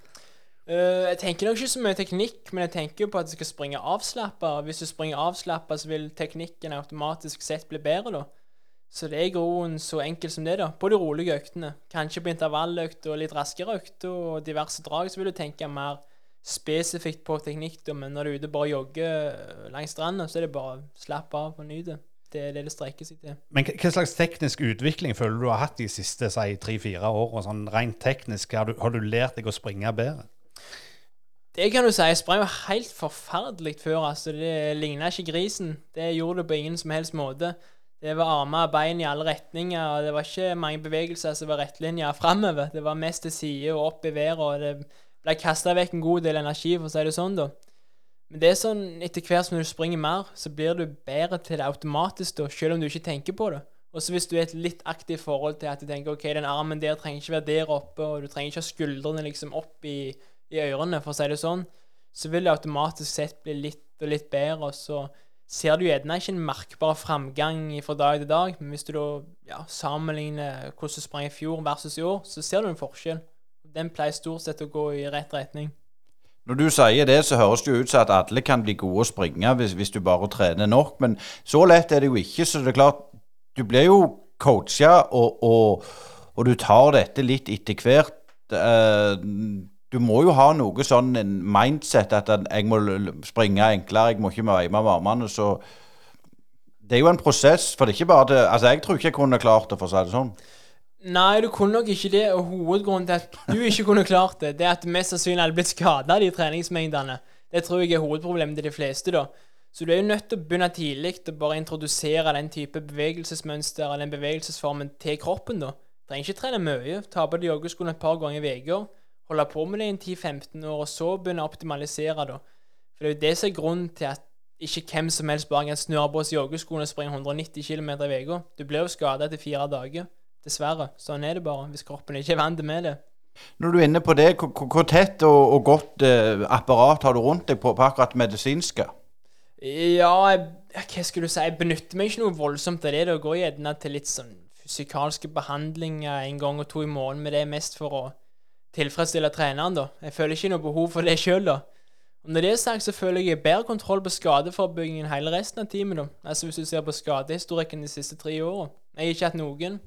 Uh, jeg tenker nok ikke så mye teknikk, men jeg tenker på at du skal springe avslappa. Hvis du springer avslappa, så vil teknikken automatisk sett bli bedre, da. Så det er i grunnen så enkelt som det, da. På de rolige øktene. Kanskje på intervalløkt og litt raskere økter og diverse drag, så vil du tenke mer spesifikt på teknikk. Men når du er ute bare jogger langs stranda, så er det bare slapp av og nyte. Det er det det strekker seg til. Men hva slags teknisk utvikling føler du har hatt de siste tre-fire årene? Sånn rent teknisk, har du, har du lært deg å springe bedre? Det kan du si. Jeg sprang jo helt forferdelig før. altså Det ligna ikke grisen. Det gjorde det på ingen som helst måte. Det var armer og bein i alle retninger, og det var ikke mange bevegelser som var rettlinjer framover. Det var mest til side og opp i været, og det ble kasta vekk en god del energi, for å si det sånn, da. Men det er sånn etter hvert som du springer mer, så blir du bedre til det automatisk, da, selv om du ikke tenker på det. Og så hvis du er et litt aktivt forhold til at du tenker ok, den armen der trenger ikke være der oppe, og du trenger ikke ha skuldrene liksom opp i i ørene, for å si det sånn, så vil det automatisk sett bli litt og litt bedre. Og så ser du gjerne ikke en merkbar framgang fra dag til dag, men hvis du da ja, sammenligner hvordan du sprang i fjor versus i år, så ser du en forskjell. Den pleier stort sett å gå i rett retning. Når du sier det, så høres det jo ut som at alle kan bli gode å springe hvis, hvis, du bare trener nok, men så lett er det jo ikke. Så det er klart, du blir jo coacha, og, og, og, du tar dette litt etter hvert. Uh, du må jo ha noe sånn mindset at jeg må springe enklere, jeg må ikke veie med varmene. Så det er jo en prosess, for det er ikke bare det Altså, jeg tror ikke jeg kunne klart det, for å si det sånn. Nei, du kunne nok ikke det. Og hovedgrunnen til at du ikke kunne klart det, det er at du mest sannsynlig hadde blitt skada, de treningsmengdene. Det tror jeg er hovedproblemet til de fleste, da. Så du er jo nødt til å begynne tidlig og bare introdusere den type bevegelsesmønster eller den bevegelsesformen til kroppen, da. Du trenger ikke trene mye. Ta på deg joggeskoene et par ganger i uka holde på med det i 10-15 år, og så begynne å optimalisere, da. For det er jo det som er grunnen til at ikke hvem som helst bare kan snøre på seg joggeskoene og springe 190 km i uka. Du blir jo skada etter fire dager. Dessverre. Sånn er det bare, hvis kroppen ikke er vant med det. Når du er inne på det, hvor, tett og, og godt eh, apparat har du rundt deg på, på akkurat medisinske? Ja, jeg, hva skal du si, jeg benytter meg ikke noe voldsomt av det. Det går gjerne til litt sånn fysikalske behandlinger en gang og to i måneden, men det er mest for å tilfredsstille treneren, da. Jeg føler ikke noe behov for det sjøl, da. Og når det er sagt, så føler jeg bedre kontroll på skadeforebyggingen hele resten av teamet, da. Altså hvis du ser på skadehistorikken de siste tre åra. Jeg har ikke hatt noen.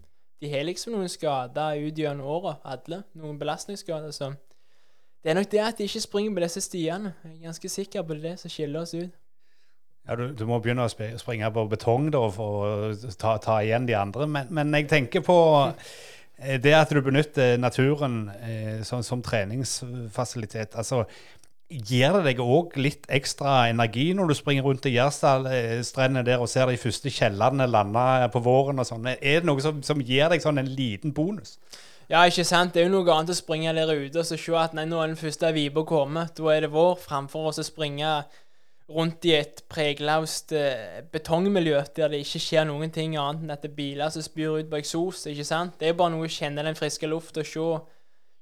De har liksom noen skader ut gjennom året, alle. Noen belastningsskader, så Det er nok det at de ikke springer på disse stiene. Jeg er ganske sikker på det, som skiller oss ut. Ja, du, du må begynne å springe på betong da, for å ta, ta igjen de andre. Men, men jeg tenker på eh, det at du benytter naturen eh, som, som treningsfasilitet. altså Gir det deg òg litt ekstra energi når du springer rundt i Gjerstadstrendene der og ser de første kjellene lande på våren og sånn? Er det noe som, som gir deg sånn en liten bonus? Ja, ikke sant. Det er jo noe annet å springe der ute og så se at nei, nå er den første vipa kommet. Da er det vår, framfor oss å springe rundt i et pregløst eh, betongmiljø der det ikke skjer noen ting annet enn at det er biler som spyr ut på eksos. ikke sant? Det er bare noe å kjenne den friske lufta og se,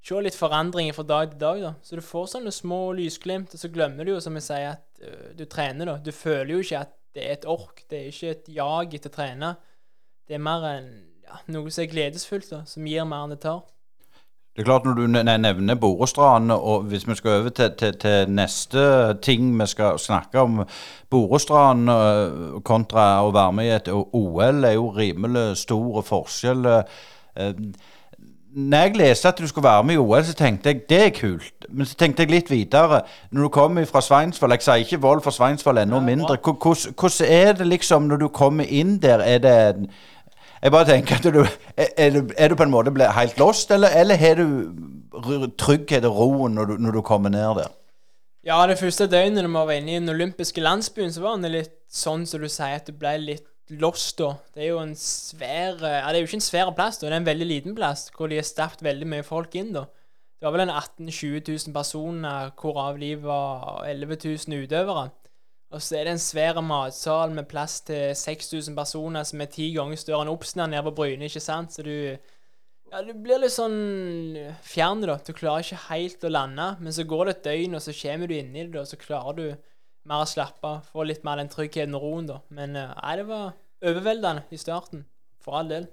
se litt forandringer fra dag til dag. da. Så du får sånne små lysglimt, og så glemmer du jo, som jeg sier, at uh, du trener. da. Du føler jo ikke at det er et ork, det er ikke et jag etter å trene. Det er mer en, ja, noe som er gledesfullt, da, som gir mer enn det tar. Det er klart Når du nevner Borestrand, og hvis vi skal over til, til, til neste ting vi skal snakke om Borestrand øh, kontra å være med i et OL, er jo rimelig stor forskjell. Når jeg leste at du skulle være med i OL, så tenkte jeg det er kult. Men så tenkte jeg litt videre. Når du kommer fra Sveinsvoll Jeg sier ikke Vold for Sveinsvoll enda mindre. Hvordan er det liksom når du kommer inn der? Er det jeg bare tenker at du Er, du, er du på en måte helt lost, eller, eller har du trygghet og roen når du, når du kommer ned der? Ja, det første døgnet da vi var inne i den olympiske landsbyen, så var det litt sånn som du sier, at du ble litt lost da. Det er jo en svær Ja, det er jo ikke en svær plass, da. Det er en veldig liten plass hvor de har stappet veldig mye folk inn, da. Det var vel en 18 000-20 000 personer, hvorav de var 11 000 utøvere. Og så er det en svær matsal med plass til 6000 personer som er ti ganger større enn Obsna nede på Bryne, ikke sant? Så du ja, du blir litt sånn fjern, da. Du klarer ikke helt å lande. Men så går det et døgn, og så kommer du inn i det, og så klarer du mer å slappe. Få litt mer den tryggheten og roen, da. Men eh, nei, det var overveldende i starten. For all del.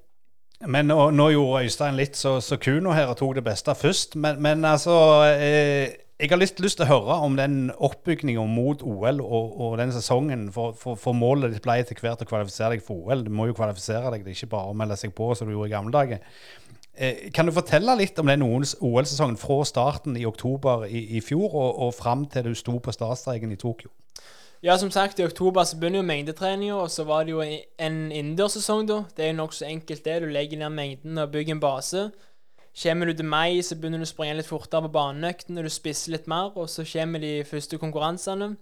Men nå, nå gjorde Øystein litt så, så Kuno her og tok det beste først. Men, men altså eh, Jeg har lyst, lyst til å høre om den oppbygninga mot OL og, og den sesongen. For, for, for målet ditt ble etter hvert å kvalifisere deg for OL. Du må jo kvalifisere deg, det er ikke bare å melde seg på som du gjorde i gamle dager. Eh, kan du fortelle litt om den OL-sesongen fra starten i oktober i, i fjor og, og fram til du sto på startstreken i Tokyo? Ja, som sagt, i oktober så begynner jo mengdetreninga, og så var det jo en innendørssesong, da. Det er jo nokså enkelt, det. Du legger ned mengden og bygger en base. Kommer du til mai, så begynner du å springe litt fortere på baneøktene, du spisser litt mer, og så kommer de første konkurransene.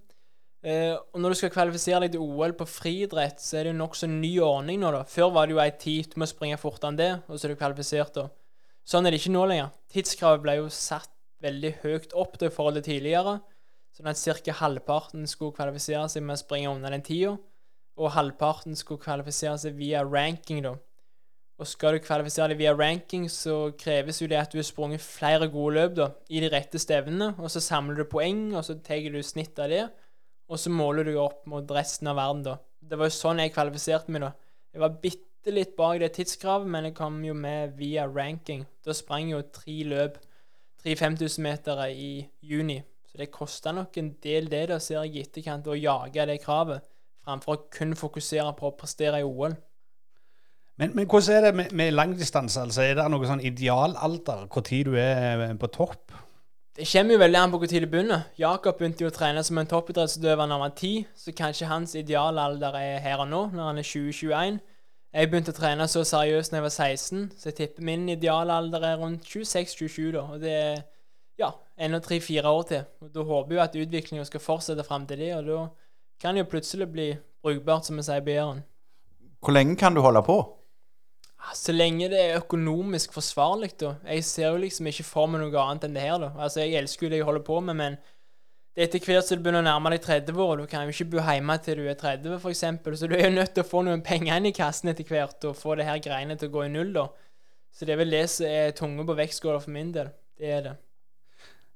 Eh, og når du skal kvalifisere deg til OL på friidrett, så er det jo nokså ny ordning nå, da. Før var det jo ei tid du må springe fortere enn det, og så er du kvalifisert, da. Sånn er det ikke nå lenger. Tidskravet ble jo satt veldig høyt opp da, i forhold til tidligere. Sånn at ca. halvparten skulle kvalifisere seg med å springe under den tida, og halvparten skulle kvalifisere seg via ranking, da. Og skal du kvalifisere deg via ranking, så kreves jo det at du har sprunget flere gode løp da, i de rette stevnene, og så samler du poeng, og så tar du snitt av det, og så måler du opp mot resten av verden, da. Det var jo sånn jeg kvalifiserte meg, da. Jeg var bitte litt bak det tidskravet, men jeg kom jo med via ranking. Da sprang jo tre løp, tre 5000 meter i juni. Så det kosta nok en del, det, da, ser jeg i etterkant, å jage det kravet, framfor å kun fokusere på å prestere i OL. Men, men hvordan er det med, med langdistanse? Altså, er det noe sånn idealalder? Når du er på topp? Det kommer jo veldig an på hvor tid det begynner. Jakob begynte jo å trene som en toppidrettsutøver da han var 10, så kanskje hans idealalder er her og nå, når han er 20-21. Jeg begynte å trene så seriøst da jeg var 16, så jeg tipper min idealalder er rundt 26-27, da. Og det er ja, ennå tre-fire år til. Og Da håper jeg at utviklinga skal fortsette fram til det, og da kan det jo plutselig bli brukbart, som vi sier i Jæren. Hvor lenge kan du holde på? Så lenge det er økonomisk forsvarlig, da. Jeg ser jo liksom ikke for meg noe annet enn det her, da. Altså, jeg elsker jo det jeg holder på med, men det er etter hvert som du begynner å nærme deg 30 år, du kan jo ikke bo hjemme til du er 30 f.eks., så du er jo nødt til å få noen penger inn i kassen etter hvert og få det her greiene til å gå i null, da. Så det er vel det som er tunge på vektskåla for min del. Det er det.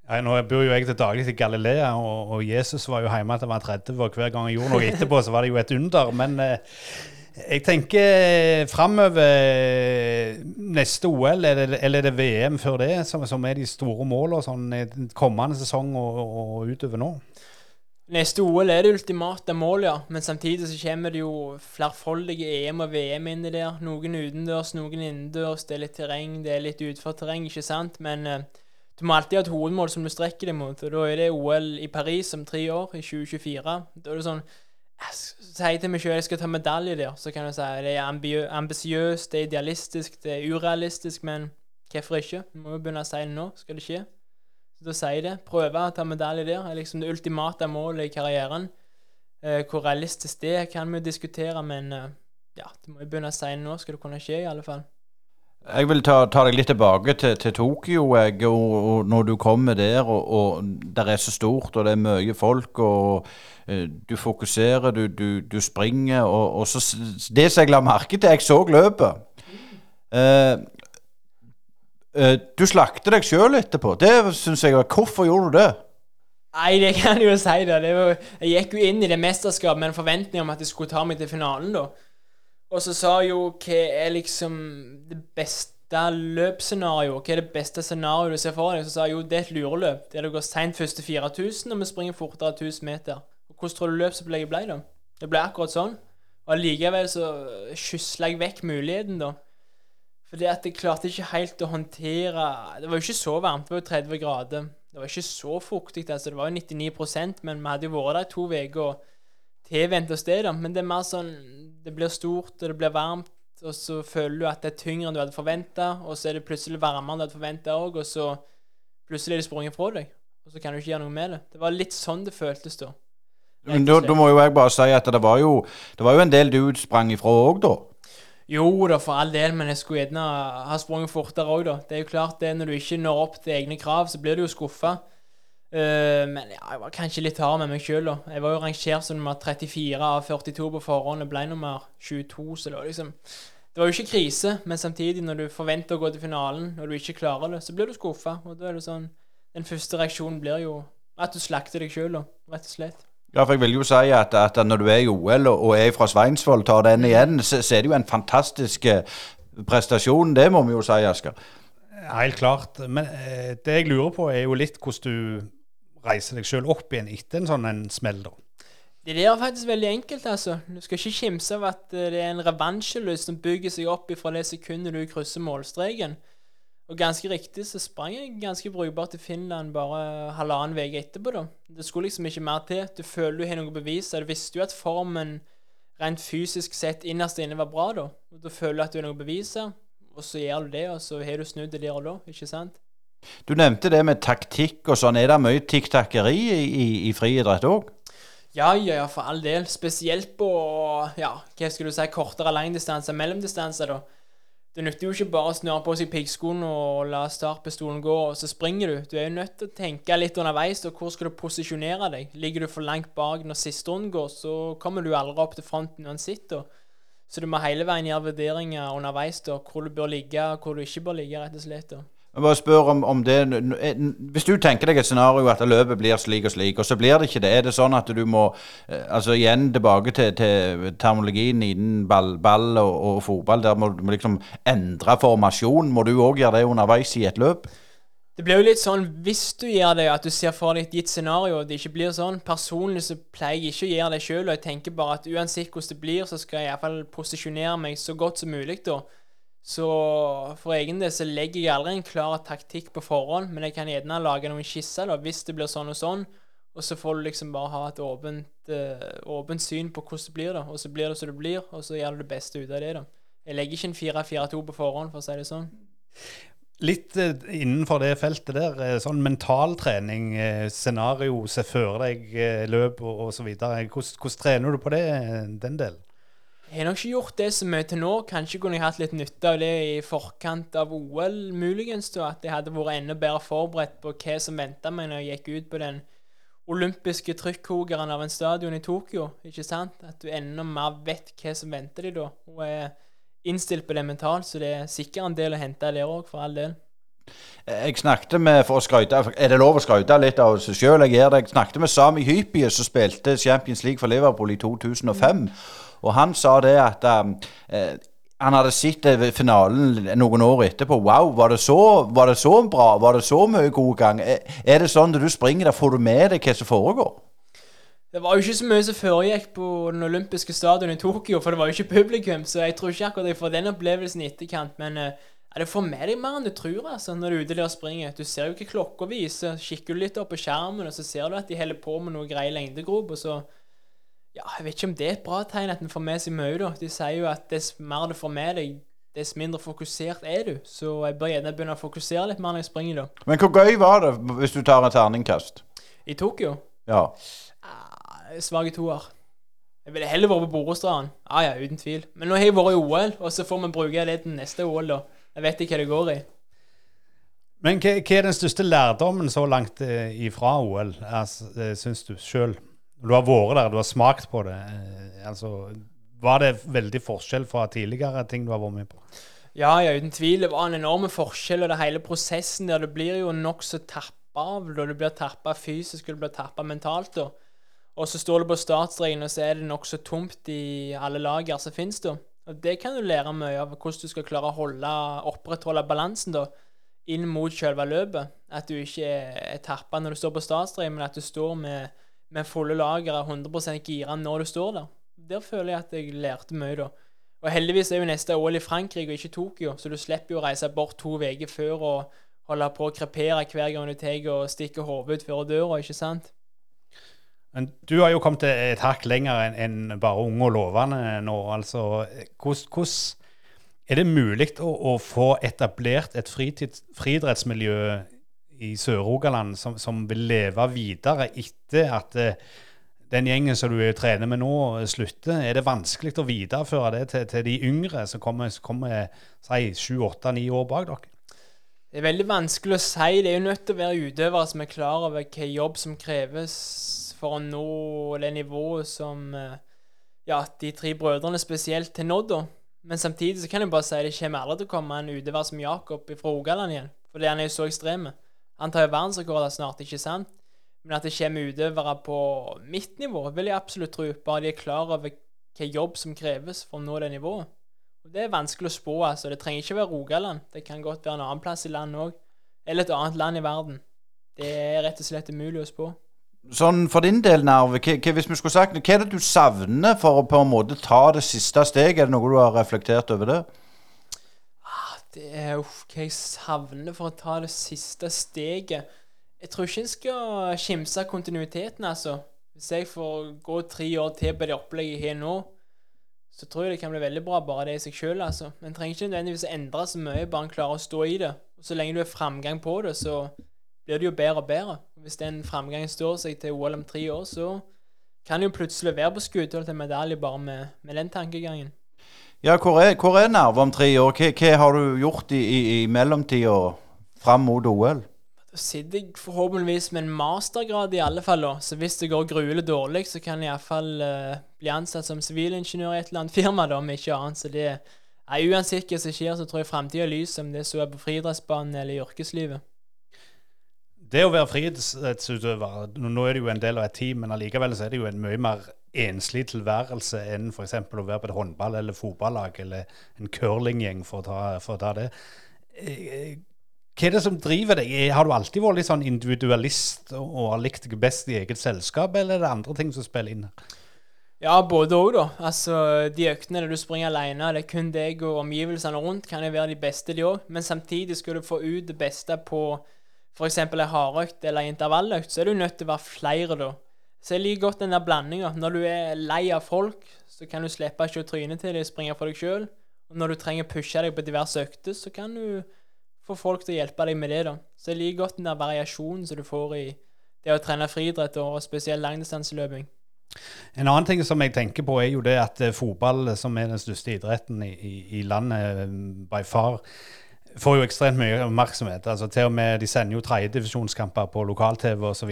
Ja, nå bor jo jeg til daglig i Galilea, og, og Jesus var jo hjemme til han var 30, og hver gang jeg gjorde noe etterpå, så var det jo et under. Men eh, jeg tenker framover neste OL, eller, eller er det VM før det, som, som er de store målene sånn, kommende sesong og, og utover nå? Neste OL er det ultimate mål, ja. Men samtidig så kommer det jo flerfoldige EM og VM inn i der. Noen utendørs, noen innendørs. Det er litt terreng, det er litt utforterreng, ikke sant. Men eh, du må alltid ha et hovedmål som du strekker deg mot. Og da er det OL i Paris om tre år, i 2024. Da er det sånn jeg sier til meg selv jeg skal ta medalje der, så kan du si det er ambisiøst, det er idealistisk, det er urealistisk, men hvorfor ikke? Du må jo begynne å si det nå. Skal det skje? Så da sier jeg det. Prøve å ta medalje der er liksom det ultimate målet i karrieren. Eh, hvor realistisk det er, kan vi jo diskutere, men eh, ja, du må jo begynne å si det nå, skal det kunne skje, i alle fall. Jeg vil ta, ta, deg litt tilbake til, til Tokyo. Jeg, og, og, når du kommer der, og, og det er så stort, og det er mye folk, og uh, du fokuserer, du, du, du springer og, og, så Det som jeg la merke til Jeg så løpet. Uh, uh, du slakter deg sjøl etterpå. Det syns jeg Hvorfor gjorde du det? Nei, det kan jeg jo si. da. var, jeg gikk jo inn i det mesterskapet med en forventning om at jeg skulle ta meg til finalen. da. Og så sa jo hva er liksom det beste løpsscenarioet? Hva er det beste scenarioet du ser for deg? Så sa jeg jo det er et lureløp. Der det går seint første 4000, og vi springer fortere 1000 meter. Og Hvordan tror du løpsopplegget ble, da? Det ble akkurat sånn. Og allikevel så skysla jeg vekk muligheten, da. Fordi at jeg klarte ikke helt å håndtere Det var jo ikke så varmt, det var jo 30 grader. Det var ikke så fuktig, altså. Det var jo 99% men vi hadde jo vært der i to uker tilvent oss det, da. Men det er mer sånn Det blir stort, og det blir varmt, og så føler du at det er tyngre enn du hadde forventa, og så er det plutselig varmere enn du hadde forventa òg, og så plutselig er det sprunget fra deg, og så kan du ikke gjøre noe med det. Det var litt sånn det føltes da. Men da, da, må jo jeg bare si at det var jo, det var jo en del du sprang ifra òg, da? Jo da, for all del, men jeg skulle gjerne ha sprunget fortere òg, da. Det er jo klart det, når du ikke når opp til egne krav, så blir du jo skuffa. Uh, men ja, jeg var kanskje litt hard med meg sjøl. Jeg var jo rangert som nummer 34 av 42 på forhånd og ble nummer 22, så det var liksom Det var jo ikke krise, men samtidig, når du forventer å gå til finalen, og du ikke klarer det, så blir du skuffa. Og da er det sånn Den første reaksjonen blir jo at du slakter deg sjøl, rett og slett. Ja, for jeg vil jo si at, at når du er i OL og, er fra Sveinsvoll, tar den igjen, så, så, er det jo en fantastisk eh, prestasjon. Det må vi jo si, Asker. Helt klart. Men eh, det jeg lurer på, er jo litt hvordan du reise deg sjøl opp igjen etter en sånn en smell, da? Det der er faktisk veldig enkelt, altså. Du skal ikke kimse av at eh, det er en revansjelyst som bygger seg opp fra det sekundet du krysser målstreken. Og ganske riktig så sprang jeg ganske brukbart til Finland bare halvannen uke etterpå, da. Det skulle liksom ikke mer til. Du føler du har noe bevis. Du visste jo at formen rent fysisk sett innerst inne var bra, da. Og da føler du at du har noe bevis og så gjør du det, og så har du snudd det der og da, ikke sant? Du nevnte det med taktikk og sånn. Er det mye tikk-takkeri i, i, i friidrett òg? Ja, ja, for all del. Spesielt på ja, hva skal du si, kortere langdistanser, mellomdistanser. da. Det nytter jo ikke bare å snøre på seg piggskoene og la startpistolen gå, og så springer du. Du er jo nødt til å tenke litt underveis. og Hvor skal du posisjonere deg? Ligger du for langt bak når siste runde går, så kommer du aldri opp til fronten uansett. da. Så du må hele veien gjøre vurderinger underveis da, hvor du bør ligge, og hvor du ikke bør ligge, rett og slett. da. Jeg bare spør om, om, det eh, Hvis du tenker deg et scenario at løpet blir slik og slik, og så blir det ikke det, er det sånn at du må eh, Altså igjen tilbake til, til termologien innen ball, ball og, og, fotball, der må du liksom endre formasjon. Må du òg gjøre det underveis i et løp? Det blir jo litt sånn hvis du gjør det, at du ser for deg et gitt scenario, og det ikke blir sånn. Personlig så pleier jeg ikke å gjøre det sjøl, og jeg tenker bare at uansett hvordan det blir, så skal jeg iallfall posisjonere meg så godt som mulig da. Så for egen del så legger jeg aldri en klar taktikk på forhånd, men jeg kan gjerne lage noen skisser da, hvis det blir sånn og sånn. Og så får du liksom bare ha et åpent, uh, åpent syn på hvordan det blir, da. Og så blir det som det blir, og så gjør du det beste ut av det, da. Jeg legger ikke en 4-4-2 på forhånd, for å si det sånn. Litt uh, innenfor det feltet der, uh, sånn mentaltrening, scenario, se for deg løp og osv. Hvordan, hvordan trener du på det, den delen? Jeg har nok ikke gjort det så mye til nå. Kanskje kunne jeg hatt litt nytte av det i forkant av OL, muligens. da, At jeg hadde vært enda bedre forberedt på hva som venta meg når jeg gikk ut på den olympiske trykkokeren av en stadion i Tokyo. ikke sant? At du enda mer vet hva som venter de da. Og er innstilt på det mentalt, så det er sikkert en del å hente der òg, for all del. Jeg snakket med for å skryte, Er det lov å skryte litt av seg sjøl? Jeg gjør det. Jeg snakket med Sami Hypie, som spilte Champions League for Liverpool i 2005. Og han sa det at um, eh, han hadde sett finalen noen år etterpå. Wow, var det, så, var det så bra? Var det så mye god gang? Er, det sånn at du springer der, får du med deg hva som foregår? Det var jo ikke så mye som foregikk på den olympiske stadion i Tokyo, for det var jo ikke publikum, så jeg tror ikke akkurat jeg får den opplevelsen i etterkant. Men uh, ja, det får med deg mer enn du tror altså, når du er ute der og springer. Du ser jo ikke klokka viser. Kikker du litt opp på skjermen, og så ser du at de holder på med noe greier lengdegrop, og så ja, Jeg vet ikke om det er et bra tegn at en får med seg mye, da. De sier jo at dess mer du får med deg, dess mindre fokusert er du. Så jeg bør gjerne begynne å fokusere litt mer når jeg springer, da. Men hvor gøy var det, hvis du tar en terningkast? I Tokyo? Ja. Ah, Svake toer. Jeg ville heller vært på Borestrand. Ah, ja, uten tvil. Men nå har jeg vært i OL, og så får vi bruke det til neste OL, da. Jeg vet ikke hva det går i. Men hva, hva er den største lærdommen så langt eh, ifra OL, altså, eh, syns du sjøl? Du har vært der, du har smakt på det. Eh, altså, var det veldig forskjell fra tidligere ting du har vært med på? Ja, ja, uten tvil. Det var en enorm forskjell, og det hele prosessen der. Det blir jo nokså tappa av. Da du blir tappa fysisk, og du blir tappa mentalt. da. Og så står du på startstreken, og så er det nokså tomt i alle lager som finnes da. Og det kan du lære mye av, hvordan du skal klare å holde, opprettholde balansen da, inn mot selve løpet. At du ikke er tappa når du står på startstreken, men at du står med, med fulle lagre, 100% gira når du står der. Der føler jeg at jeg lærte mye, da. Og heldigvis er jo neste OL i Frankrike og ikke Tokyo, så du slipper jo å reise bort to uker før og holde på å krepere hver gang du tar og stikker hodet ut før døra, ikke sant? Men du har jo kommet et hakk lenger enn bare unge og lovende nå. altså. Hvordan er det mulig å, å, få etablert et friidrettsmiljø i Sør-Rogaland som, som, vil leve videre etter at uh, den gjengen som du trener med nå, slutter? Er det vanskelig å videreføre det til, til de yngre som kommer, kommer si, sju, åtte, ni år bak dere? Det er veldig vanskelig å si. Det er jo nødt til å være utøvere som er klar over hvilken jobb som kreves for å nå det nivået som eh, ja, de tre brødrene spesielt har nådd. Men samtidig så kan jeg bare si det kommer aldri til å komme en utøver som Jakob fra Rogaland igjen. Fordi han er jo så ekstrem. Han tar jo verdensrekorder snart, ikke sant? Men at det kommer utøvere på mitt nivå, vil jeg absolutt tro. Bare de er klar over hva jobb som kreves for å nå det nivået. Og Det er vanskelig å spå. altså. Det trenger ikke være Rogaland. Det kan godt være en annen plass i landet òg. Eller et annet land i verden. Det er rett og slett umulig å spå. Sånn for din del, Narve, hvis vi skulle sagt, hva er det du savner for å på en måte ta det siste steget? Er det noe du har reflektert over det? Det er uff, hva jeg savner for å ta det siste steget. Jeg tror ikke en skal skimse kontinuiteten, altså. Hvis jeg får gå tre år til på det opplegget jeg har nå, så tror jeg det kan bli veldig bra bare det i seg sjøl, altså. Men trenger ikke nødvendigvis endre så mye, bare en klarer å stå i det. Og så lenge du har framgang på det, så blir det jo bedre og bedre. Hvis den framgangen står seg til OL om tre år, så kan det jo plutselig være på skuddhold til medalje bare med, med, den tankegangen. Ja, hvor er, hvor er nerve om tre år? Hva, hva, har du gjort i, i, i mellomtida fram mot OL? Da sitter jeg forhåpentligvis med en mastergrad i alle fall, da. Så hvis det går gruelig dårlig, så kan jeg iallfall uh, bli ansatt som sivilingeniør i et eller annet firma, da, om ikke annet. Så det er uansett hva som skjer, så tror jeg framtida er lys, om det så er på friidrettsbanen eller i yrkeslivet det å være friidrettsutøver Nå er det jo en del av et team, men allikevel så er det jo en mye mer enslig tilværelse enn f.eks. å være på et håndball- eller fotballag eller en curlinggjeng, for, for, å ta det. Eh, hva er det som driver deg? Har du alltid vært litt sånn individualist og har likt deg best i eget selskap, eller er det andre ting som spiller inn? Ja, både òg, da. Altså, De øktene der du springer alene, det er kun deg og omgivelsene rundt, kan jo være de beste, de òg. Men samtidig skal du få ut det beste på f.eks. ei hardøkt eller intervalløkt, så er du nødt til å være flere da. Så jeg liker godt den der blandinga. Når du er lei av folk, så kan du slippe å tryne til dem springe for deg sjøl. Og når du trenger å pushe deg på diverse økter, så kan du få folk til å hjelpe deg med det. da. Så jeg liker godt den der variasjonen som du får i det å trene friidrett og spesielt langdistanseløping. En annen ting som jeg tenker på, er jo det at eh, fotball, som er den største idretten i, i, i landet eh, by far, får jo ekstremt mye oppmerksomhet. altså Til og med De sender jo tredjedivisjonskamper på lokal-TV osv.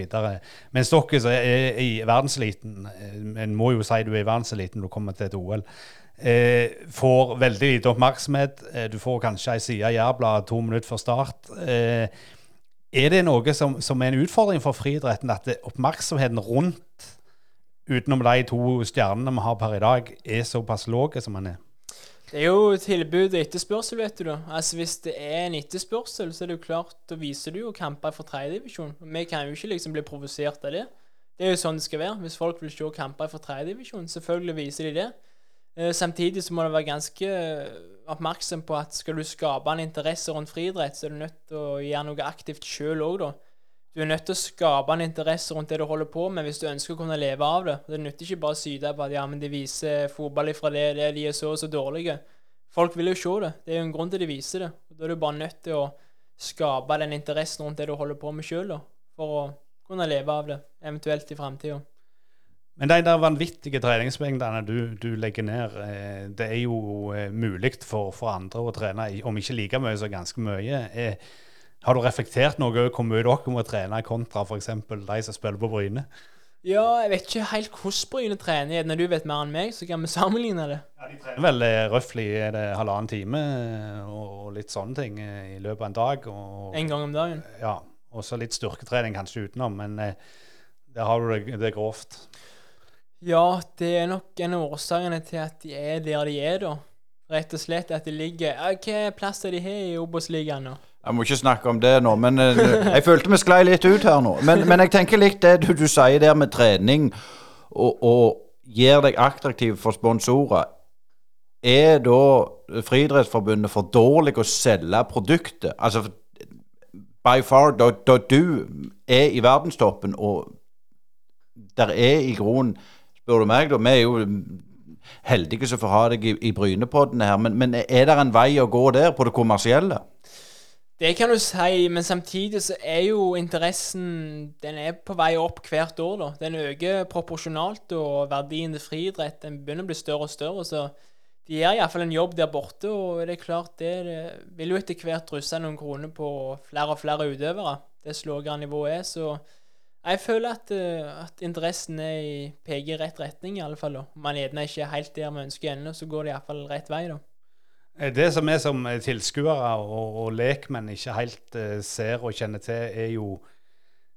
Mens dere som er i verdenseliten, eh, en må jo si du er i verdenseliten når du kommer til et OL, eh, får veldig lite oppmerksomhet. Eh, du får kanskje ei side i Jærbladet to minutter før start. Eh, er det noe som, som, er en utfordring for friidretten, at oppmerksomheten rundt, utenom de to stjernene vi har per i dag, er såpass lav som den er? Det er jo tilbud og etterspørsel, vet du. da. Altså Hvis det er en etterspørsel, så er det jo klart, da viser du jo kamper fra tredjedivisjon. Vi kan jo ikke liksom bli provosert av det. Det er jo sånn det skal være. Hvis folk vil se kamper fra tredjedivisjon, selvfølgelig viser de det. Eh, samtidig så må du være ganske oppmerksom på at skal du skape en interesse rundt friidrett, så er du nødt til å gjøre noe aktivt sjøl òg, da. Du er nødt til å skape en interesse rundt det du holder på med, hvis du ønsker å kunne leve av det. Det nytter ikke bare å syte på at ja, men de viser fotball ifra det, det de er så og så dårlige. Folk vil jo se det. Det er jo en grunn til de viser det. Da er du bare nødt til å skape den interessen rundt det du holder på med sjøl, for å kunne leve av det, eventuelt i framtida. Men de der vanvittige treningsmengdene du, du legger ned, eh, det er jo eh, mulig for, for, andre å trene, om ikke like mye, så ganske mye. Eh, har du reflektert noe over hvor mye dere må trene kontra f.eks. de som spiller på Bryne? Ja, jeg vet ikke helt hvordan Bryne trener. Når du vet mer enn meg, så kan vi sammenligne det. Ja, De trener vel er røftlig halvannen time eh, og litt sånne ting eh, i løpet av en dag. Og, en gang om dagen? Ja. Og så litt styrketrening kanskje utenom, men der har du det, det grovt. Ja, det er nok en av årsakene til at de er der de er, da. Rett og slett at de ligger Hva plass er de har i Obos-ligaen nå? Jeg må ikke snakke om det nå, men uh, jeg følte vi sklei litt ut her nå. Men, men jeg tenker litt det du, du sier der med trening og, og gjør deg attraktiv for sponsorer. Er da Friidrettsforbundet for dårlig å selge produktet? Altså by far, da, da du er i verdenstoppen, og der er i grunnen Spør du meg, da. Vi er jo heldige som får ha deg i, i Brynepoddene her, men, men er det en vei å gå der, på det kommersielle? Det kan du si, men samtidig så er jo interessen Den er på vei opp hvert år, da. Den øker proporsjonalt, og verdien til friidrett den begynner å bli større og større. Så de gjør iallfall en jobb der borte, og det er klart det, det vil jo etter hvert drysse noen kroner på flere og flere utøvere. Det lavere nivået er. Så jeg føler at, eh, at interessen er i, peker i rett retning, i alle fall. Om man gjerne ikke er helt der vi ønsker ennå, så går det iallfall rett vei, da. Eh, det som vi som tilskuere og, og lekmenn ikke helt uh, ser og kjenner til, er jo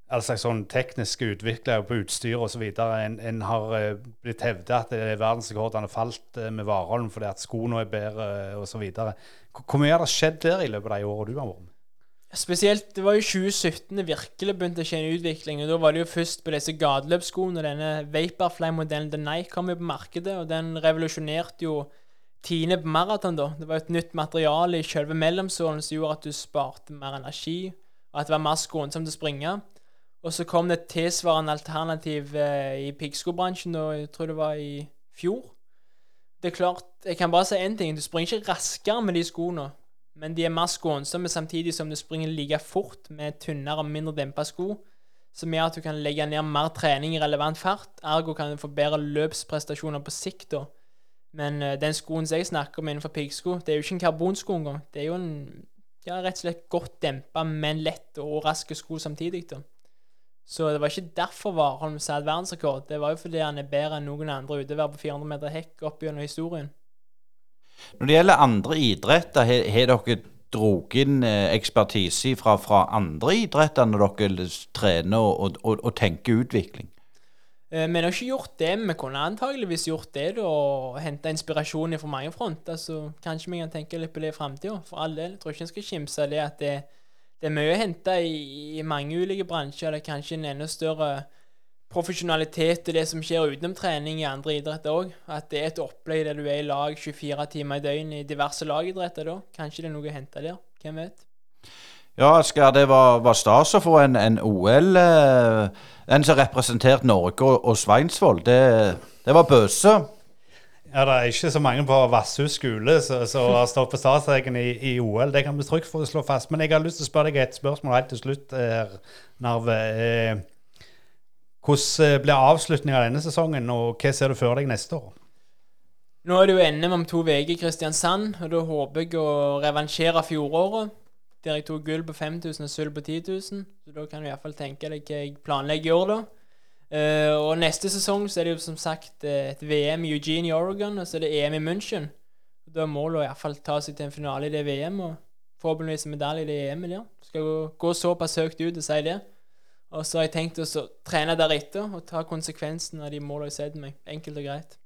all slags sånn tekniske utviklinger på utstyr osv. En, en har uh, blitt hevdet at verdensrekordene falt uh, med Warholm fordi at skoene er bedre osv. Hvor mye har det skjedd der i løpet av de årene du har vært med? Spesielt, Det var jo 2017 det virkelig begynte å skje en utvikling. og Da var det jo først på disse gateløpsskoene. Denne Vaporfly-modellen The Nike kom jo på markedet, og den revolusjonerte jo tiende på maraton, da. Det var et nytt materiale i selve mellomsålen som gjorde at du sparte mer energi, og at det var mer skånsomt å springe. Og så kom det et tilsvarende alternativ eh, i piggskobransjen, da jeg tror det var i fjor. Det er klart, Jeg kan bare si én ting. Du springer ikke raskere med de skoene, men de er mer skånsomme samtidig som du springer like fort med tynnere og mindre dempa sko, som gjør at du kan legge ned mer trening i relevant fart. Ergo kan du få bedre løpsprestasjoner på sikt. da. Men uh, den skoen som jeg snakker om innenfor piggsko, det er jo ikke en karbonsko engang. Det er jo en ja, rett og slett godt dempa, men lett og rask sko samtidig. da. Så det var ikke derfor Warholm satte verdensrekord. Det var jo fordi han er bedre enn noen andre utøvere på 400 meter hekk opp gjennom historien. Når det gjelder andre idretter, har dere dratt inn eh, ekspertise fra, fra, andre idretter når dere trener og, og, og tenker utvikling? Eh, vi har ikke gjort det, men vi kunne antageligvis gjort det da, og henta inspirasjon fra mange fronter. Så kanskje vi kan tenke litt på det i framtida. For all del. Jeg tror ikke en skal kimse av det at det, det, er mye å hente i, i, mange ulike bransjer. Det er kanskje en enda større profesjonalitet i det som skjer utenom trening i andre idretter òg. At det er et opplegg der du er i lag 24 timer i døgnet i diverse lagidretter da. Kanskje det er noe å hente der. Hvem vet? Ja, Asker, det var, var stas å få en, en OL eh, En som representerte Norge og, og Sveinsvoll. Det, det var bøse. Ja, Det er ikke så mange på Vasshus skole som har stått på startstreken i, i, OL. Det kan vi trygt få slå fast. Men jeg har lyst til å spørre deg et spørsmål helt til slutt, eh, Narve. Eh, hvordan blir avslutningen av denne sesongen, og hva ser du for deg neste år? Nå er det jo NM om to uker i Kristiansand, og da håper jeg å revansjere fjoråret. Der jeg tok gull på 5000 og sølv på 10 000. Så da kan du iallfall tenke deg hva jeg planlegger i år, da. Uh, og neste sesong så er det jo som sagt eh, et VM i Eugene i Oregon, og så er det EM i München. Da er målet å iallfall ta seg til en finale i det VM, og forhåpentligvis en medalje i det EM-et der. Skal gå, gå såpass høyt ut og si det. Og så har jeg tenkt å trene deretter og ta konsekvensen av de målene jeg setter meg. Enkelt og greit.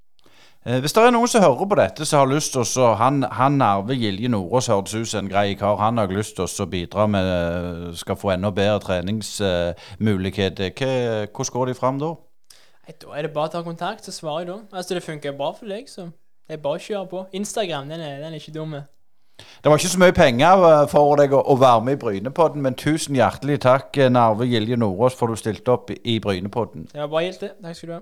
Eh, Hvis det er noen som hører på dette, som har lyst til å Han, han Arve Gilje Nordås hørtes ut som en grei kar. Han har lyst til å bidra med eh, Skal få enda bedre treningsmuligheter. Hvordan går de fram da? Nei, Da er det bare å ta kontakt, så svarer jeg da. Altså, det funker bra for deg, så det er bare å kjøre på. Instagram, den er, den er ikke dum. Det var ikke så mye penger eh, for deg å, være med i Brynepodden, men tusen hjertelig takk, eh, Narve Gilje Nordås, for du stilte opp i Brynepodden. Det var bare gildt, det. Takk skal du ha.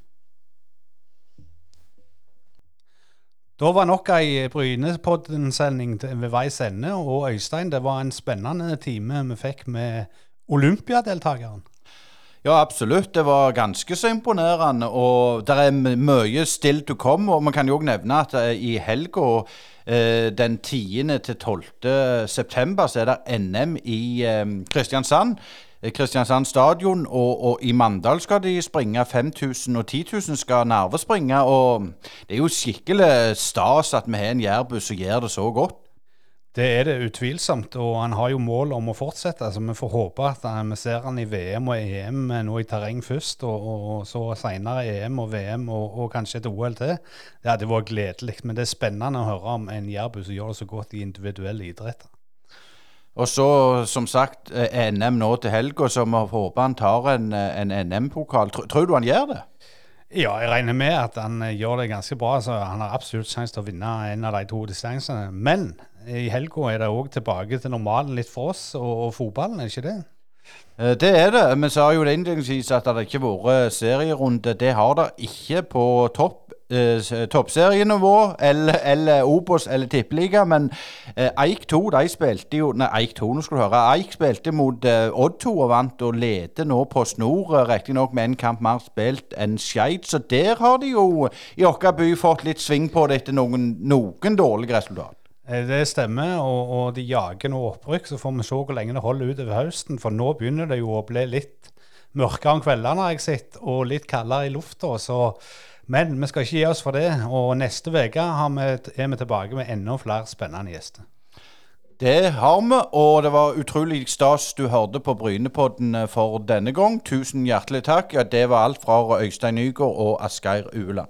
Da var nok ei Brynepodden-sending ved veis ende. Og Øystein, det var en spennende time vi fikk med Olympiadeltakeren. Ja, absolutt. Det var ganske så imponerende. Og det er mye still to come. Og man kan jo òg nevne at eh, i helga eh, den 10. til 12. september så er det NM i eh, Kristiansand. Eh, Kristiansand stadion, og, og i Mandal skal de springe 5000, og 10 000 skal Narve springe. Og det er jo skikkelig stas at vi har en jærbuss som gjør det så godt. Det er det utvilsomt, og han har jo mål om å fortsette. Altså, Vi får håpe at eh, vi ser han i VM og EM nå i terreng først, og, og, så senere EM og VM og, og kanskje et OL til. Det hadde vært gledelig, men det er spennende å høre om en jærbu som gjør det så godt i individuelle idretter. Og så, som sagt, eh, NM nå til helga, så vi håper han tar en, eh, en NM-pokal. Tror, tror du han gjør det? Ja, jeg regner med at han eh, gjør det ganske bra, så han har absolutt sjanse til å vinne en av de to distansene. Men i helga er det òg tilbake til normalen litt for oss og, og fotballen, er ikke det? Det er det. Vi sa jo det innledningsvis at det ikke har vært serierunde. Det har det ikke på topp. Eh, s- Toppserienivå eller, eller Obos eller Tippeliga, men eh, Eik 2 de spilte jo Nei, Eik 2, nå skal du høre. Eik spilte mot eh, Odd 2 og vant, og leder nå på snor, eh, riktignok med en kamp mer spilt enn Skeid. Så der har de jo i vår by fått litt sving på det etter noen, noen dårlige resultat. Eh, Det stemmer, og, og de jager nå opprykk. Så får vi se hvor lenge det holder utover høsten. For nå begynner det jo å bli litt mørkere om kveldene, har jeg sett, og litt kaldere i lufta. Så, men vi skal ikke gi oss for det. Og neste uke er vi tilbake med enda flere spennende gjester. Det har vi, og det var utrolig stas du hørte på Brynepodden for denne gang. Tusen hjertelig takk. Ja, det var alt fra Øystein Nygaard og Asgeir Ueland.